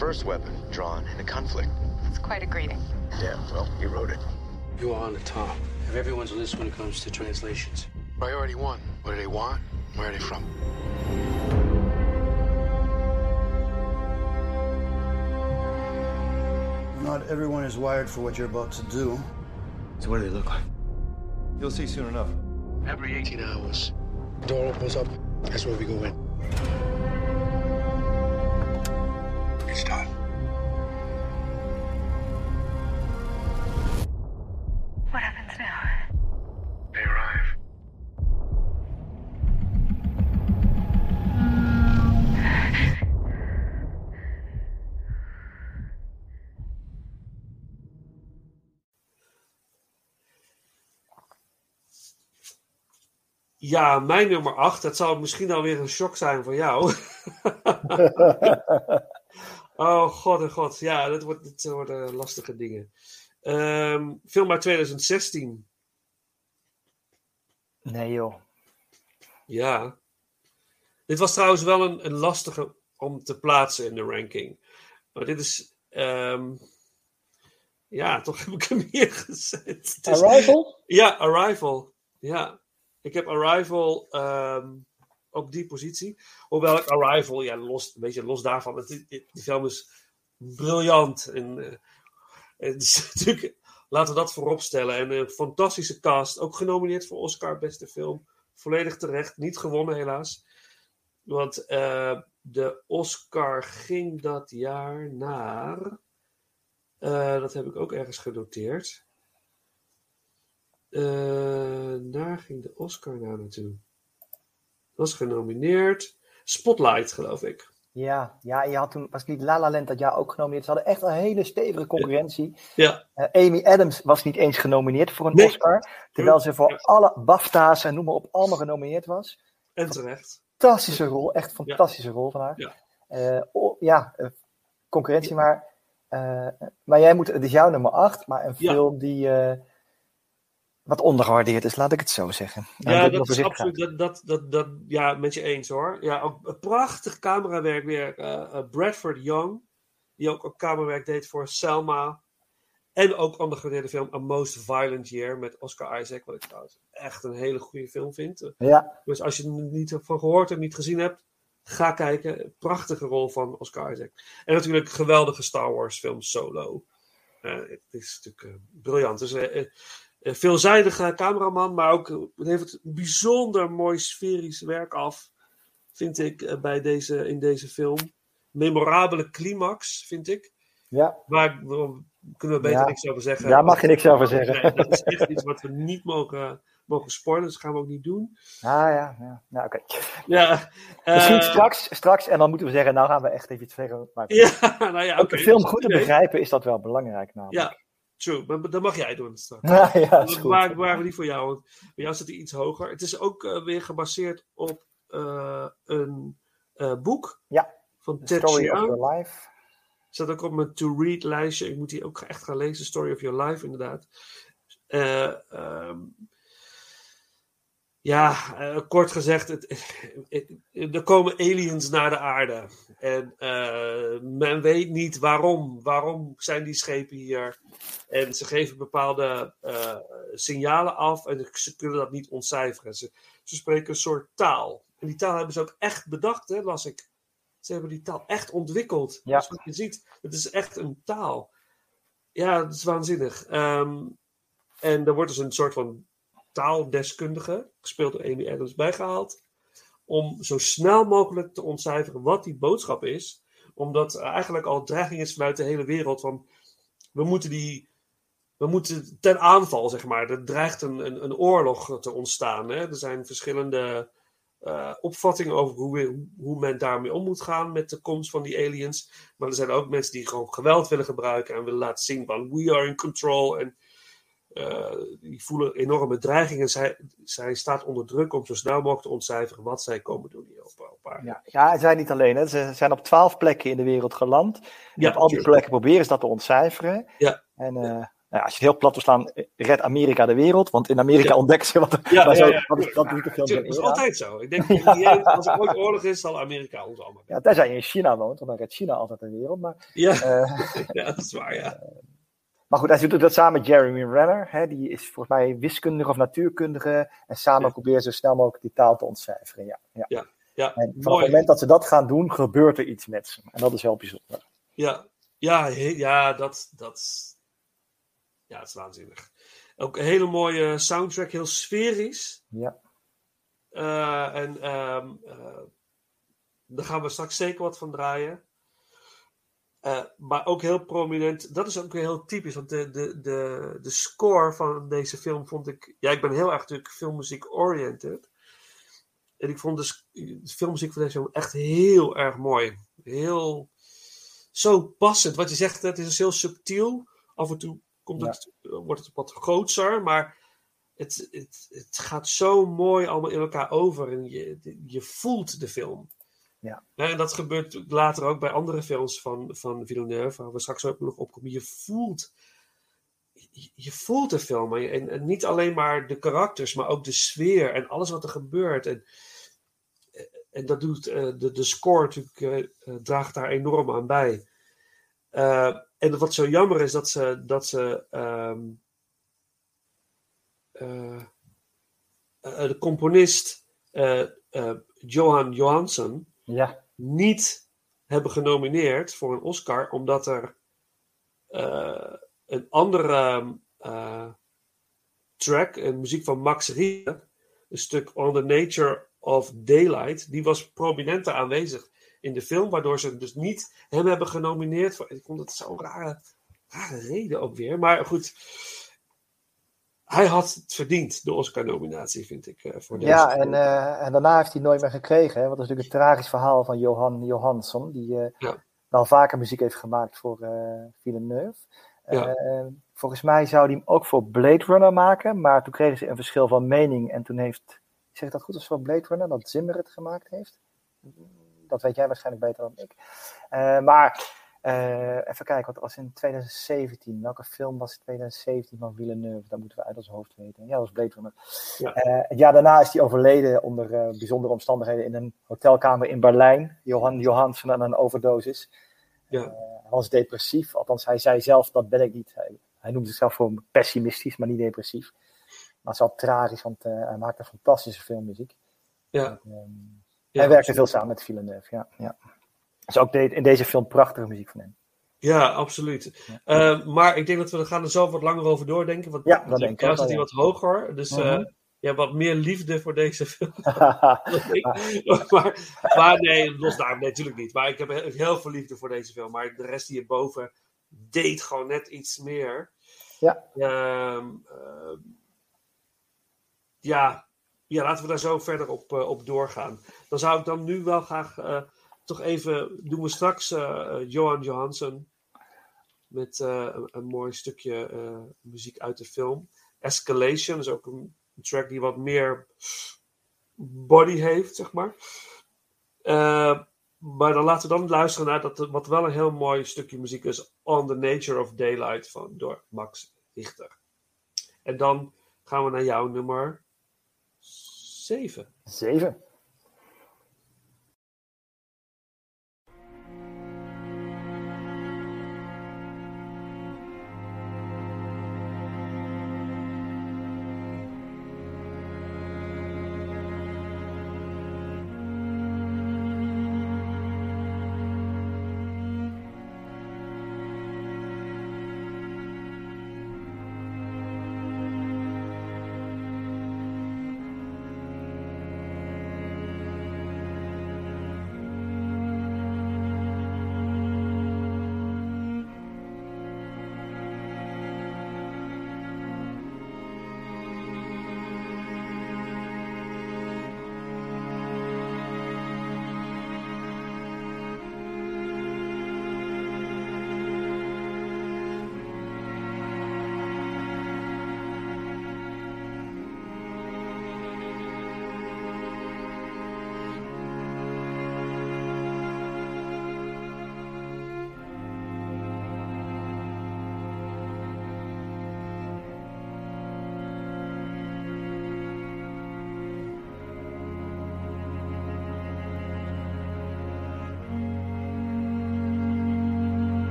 First weapon drawn in a conflict. That's quite a greeting. Yeah, well, he wrote it. You are on the top of everyone's list when it comes to translations. Priority one. What do they want? Where are they from? Not everyone is wired for what you're about to do. So what do they look like? You'll see soon enough. Every 18 hours, door opens up. That's where we go in. Ja, mijn nummer 8. Dat zal misschien alweer een shock zijn voor jou. oh, god en god. Ja, wordt, dit worden lastige dingen. Ehm, film uit 2016. Nee, joh. Ja. Dit was trouwens wel een, een lastige om te plaatsen in de ranking. Maar dit is. ehm, ja, toch heb ik hem hier gezet. Arrival? Ja, Arrival. Ja. Ik heb Arrival ehm, op die positie. Hoewel ik Arrival, ja, los, een beetje los daarvan. Het, die, film is briljant. En, eh, natuurlijk, laten we dat voorop stellen. En een fantastische cast. Ook genomineerd voor Oscar Beste Film. Volledig terecht. Niet gewonnen, helaas. Want eh, de Oscar ging dat jaar naar. eh, dat heb ik ook ergens genoteerd. Eh, daar ging de Oscar naar naartoe. Was genomineerd. Spotlight, geloof ik. Ja, ja, je had toen, was niet La La Land dat jaar ook genomineerd. Ze hadden echt een hele stevige concurrentie. Ja. Eh, Amy Adams was niet eens genomineerd voor een Nee. Oscar. Terwijl ze voor alle BAFTA's en noem maar op allemaal genomineerd was. En terecht. Fantastische rol, echt fantastische rol van haar. Ja. Eh, oh, ja, concurrentie, maar, maar jij moet, het is jouw nummer 8, maar een film die wat ondergewaardeerd is, laat ik het zo zeggen. Nou, Ja, dat is absoluut. Dat, dat, dat, dat, ja, met je eens hoor. Ja, ook prachtig camerawerk weer. eh, eh, Bradford Young, die ook, ook camerawerk deed voor Selma. En ook ondergewaardeerde film A Most Violent Year met Oscar Isaac. Wat ik trouwens echt een hele goede film vind. Ja, Dus als je er niet van gehoord en niet gezien hebt, ga kijken. Prachtige rol van Oscar Isaac. En natuurlijk een geweldige Star Wars film Solo. Eh, het is natuurlijk briljant. Dus veelzijdige cameraman, maar ook eh, het heeft een bijzonder mooi sferisch werk af, vind ik, eh, bij deze, in deze film. Memorabele climax, vind ik. ja. Waar we- kunnen we beter Ja. niks over zeggen. Daar mag je niks over zeggen. Nee, dat is echt iets wat we niet mogen, mogen spoilen, dus dat gaan we ook niet doen. Ah ja, ja. Nou, oké. Ja, Misschien eh, straks, straks, en dan moeten we zeggen, nou gaan we echt even iets zeggen. Maar Ja, nou ja, oké, de film goed te begrijpen is dat wel belangrijk. Nou. Ja, true. Maar dat mag jij doen straks. Ja, ja, Dat is goed. die voor jou. Want bij jou zit hij iets hoger. Het is ook eh, weer gebaseerd op eh, een eh, boek Ja, van The Ted Story of. Your Life. Staat ook op mijn to-read lijstje. Ik moet die ook echt gaan lezen. Story of Your Life, inderdaad. Eh, ehm, ja, eh, kort gezegd, het, het- er komen aliens naar de aarde. En eh, men weet niet waarom. Waarom zijn die schepen hier? En ze geven bepaalde eh, signalen af en ze kunnen dat niet ontcijferen. Ze, ze spreken een soort taal. En die taal hebben ze ook echt bedacht, hè, las ik. Ze hebben die taal echt ontwikkeld. Ja. Dus wat je ziet, het is echt een taal. Ja, dat is waanzinnig. Ehm, en er wordt dus een soort van taaldeskundige, gespeeld door Amy Adams, bijgehaald. Om zo snel mogelijk te ontcijferen wat die boodschap is. Omdat eigenlijk al dreiging is vanuit de hele wereld van... We moeten die... We moeten ten aanval, zeg maar. Er dreigt een, een, een oorlog te ontstaan. Hè? Er zijn verschillende eh, opvattingen over hoe, hoe men daarmee om moet gaan met de komst van die aliens. Maar er zijn ook mensen die gewoon geweld willen gebruiken en willen laten zien van we are in control. En eh, die voelen enorme dreigingen. Zij, zij staat onder druk om zo snel mogelijk te ontcijferen wat zij komen doen hier op, op aarde. Ja, ja, ze zijn niet alleen. Hè. Ze zijn op twaalf plekken in de wereld geland. En Ja, op al die plekken proberen ze dat te ontcijferen. Ja. En eh, Nou, als je het heel plat wil slaan, redt Amerika de wereld. Want in Amerika Ja. ontdekken ze wat er. Ja, ja, zo- ja. Dat is, dat is dat altijd zo. Ik denk, die- als er ooit oorlog is, zal Amerika ons allemaal. Ja, tenzij je in China woont, want dan redt China altijd de wereld. Maar, Ja. eh, ja, dat is waar, ja. Maar goed, hij doet dat samen met Jeremy Renner. Hè, die is volgens mij wiskundige of natuurkundige. En samen proberen ze zo snel mogelijk die taal te ontcijferen. Ja, ja. Ja, ja. En van het moment dat ze dat gaan doen, gebeurt er iets met ze. En dat is wel bijzonder. Ja, ja, ja dat, dat, ja, het is waanzinnig. Ook een hele mooie soundtrack, heel sferisch. Ja. Eh, en ehm, eh, daar gaan we straks zeker wat van draaien. Eh, maar ook heel prominent, dat is ook weer heel typisch, want de, de, de, de score van deze film vond ik. Ja, ik ben heel erg natuurlijk filmmuziek oriented. En ik vond de, de filmmuziek van deze film echt heel erg mooi. Heel zo passend. Wat je zegt, het is dus heel subtiel. Af en toe komt het, wordt het wat grootser, maar het, het, het gaat zo mooi allemaal in elkaar over. En je, je voelt de film. Ja. En dat gebeurt later ook bij andere films van, van Villeneuve, waar we straks ook nog opkomen. Je voelt, je, voelt de film. En, en, niet alleen maar de karakters, maar ook de sfeer en alles wat er gebeurt. En, en dat doet eh, de, de score natuurlijk, eh, eh, draagt daar enorm aan bij. En wat zo jammer is, dat ze, dat ze ehm, eh, eh, de componist Johan Johansson Ja. niet hebben genomineerd voor een Oscar, omdat er eh, een andere eh, track, een muziek van Max Richter, een stuk On the Nature of Daylight, die was prominenter aanwezig in de film, waardoor ze dus niet hem hebben genomineerd. Voor, ik vond het zo'n rare, rare reden ook weer. Maar goed, hij had het verdiend, de Oscar-nominatie, vind ik, eh, voor deze Ja, en, eh, en daarna heeft hij nooit meer gekregen. Hè? Want dat is natuurlijk een tragisch verhaal van Johan Johansson. Die eh, Ja. wel vaker muziek heeft gemaakt voor eh Villeneuve. Ja. Volgens mij zou hij hem ook voor Blade Runner maken. Maar toen kregen ze een verschil van mening. En toen heeft, zeg ik dat goed, als voor Blade Runner, dat Zimmer het gemaakt heeft? Dat weet jij waarschijnlijk beter dan ik. Maar eh, even kijken, wat was in 2017? Welke film was in 2017 van Villeneuve? Dat moeten we uit ons hoofd weten. Ja, dat was Blade Runner. Ja. Eh, het jaar daarna is hij overleden onder eh, bijzondere omstandigheden in een hotelkamer in Berlijn. Johan Johansson aan een overdosis. Ja. Eh, hij was depressief, althans hij zei zelf, dat ben ik niet. Hij, hij noemde zichzelf voor pessimistisch, maar niet depressief. Maar het is wel tragisch, want eh, hij maakte fantastische filmmuziek. Ja. Ehm, Ja, hij werkte absoluut. veel samen met Villeneuve, ja. ja. Dus ook de- in deze film prachtige muziek van hem. Ja, absoluut. Eh, maar ik denk dat we er gaan er zo wat langer over doordenken. Want Ja, dat denk ik zit ja. wat hoger. Dus Mhm. je hebt wat meer liefde voor deze film. maar, maar nee, los daar, nee, natuurlijk niet. Maar ik heb heel, heel veel liefde voor deze film. Maar de rest hierboven deed gewoon net iets meer. Ja. Ehm, ehm, ja, ja, laten we daar zo verder op, eh, op doorgaan. Dan zou ik dan nu wel graag toch even, doen we straks eh, eh, Johan Johansson met eh, een, een, mooi stukje muziek uit de film. Escalation is ook een, track die wat meer body heeft, zeg maar. Maar dan laten we dan luisteren naar dat, wat wel een heel mooi stukje muziek is: On the Nature of Daylight van, door Max Richter. En dan gaan we naar jouw nummer 7. 7.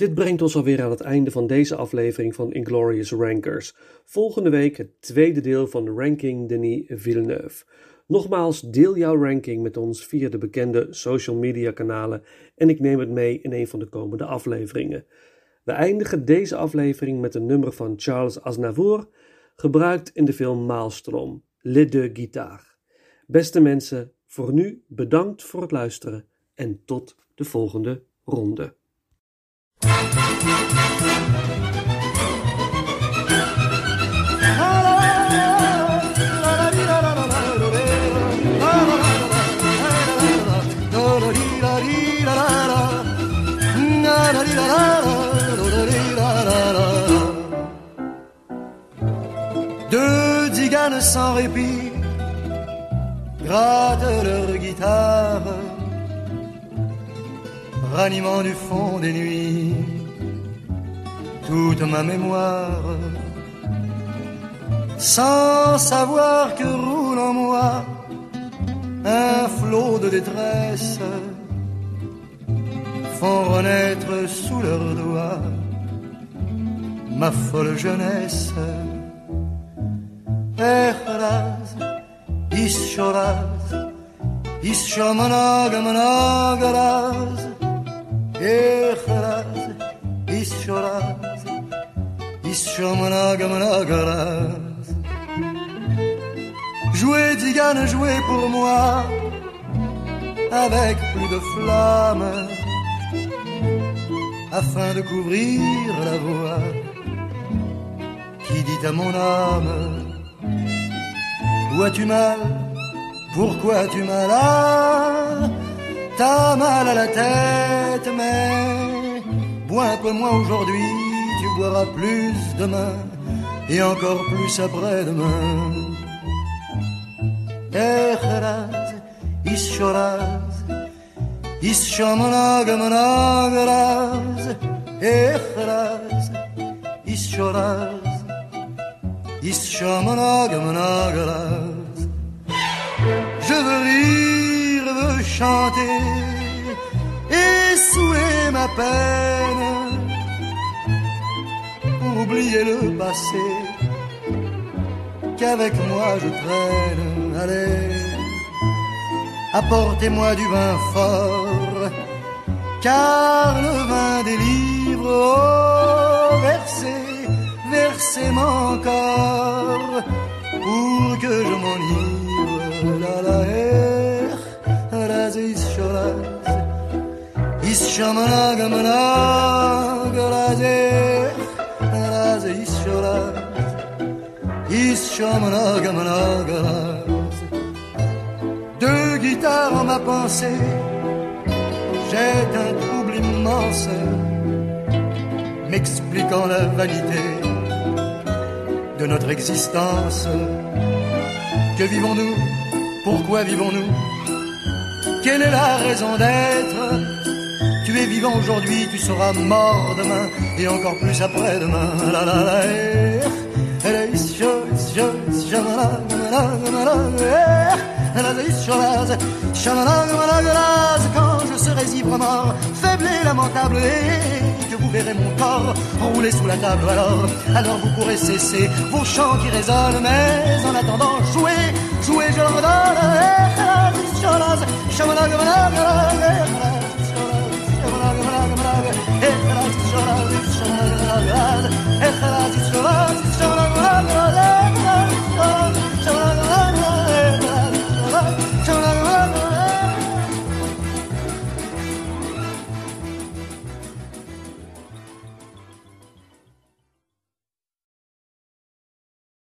Dit brengt ons alweer aan het einde van deze aflevering van Inglorious Rankers. Volgende week het tweede deel van Ranking Denis Villeneuve. Nogmaals, deel jouw ranking met ons via de bekende social media kanalen en ik neem het mee in een van de komende afleveringen. We eindigen deze aflevering met een nummer van Charles Aznavour, gebruikt in de film Maelstrom, Les Deux Guitares. Beste mensen, voor nu bedankt voor het luisteren en tot de volgende ronde. Deux tziganes sans répit grattent leur guitare, ranimant du fond des nuits toute ma mémoire, sans savoir que roule en moi un flot de détresse, font renaître sous leurs doigts ma folle jeunesse. Echraz, ischoraz, ischomanagamanagaraz, Echraz, ischoraz, ischomanagamanagaraz. Jouez, Digane, jouez pour moi, avec plus de flamme, afin de couvrir la voix qui dit à mon âme Où as-tu mal? Pourquoi as-tu mal? Ah, T'as mal à la tête, mais bois un peu moins aujourd'hui, tu boiras plus demain et encore plus après-demain. Echeraz, ischoraz, ischomanagamanagaraz, Echeraz, ischoraz, ischomanagamanagaraz. Je veux rire, chanter et souhaiter ma peine. Oublier le passé qu'avec moi je traîne. Allez, apportez-moi du vin fort, car le vin délivre. Oh, versez, versez mon corps pour que je m'enivre. La la er, is shamanagamanaga, raz er, raz is shoraz, is shamanagamanaga. Deux guitares en ma pensée, j'ai un trouble immense, m'expliquant la vanité de notre existence. Que vivons-nous? Pourquoi vivons-nous? Quelle est la raison d'être? Tu es vivant aujourd'hui, tu seras mort demain et encore plus après-demain. La la la eh, eh, eh, Quand je serai ivre mort, faible et lamentable, et que vous verrez mon corps rouler sous la table, alors, alors vous pourrez cesser vos chants qui résonnent, mais en attendant, jouez, jouez, je leur donne, אחד, איך אז יצחק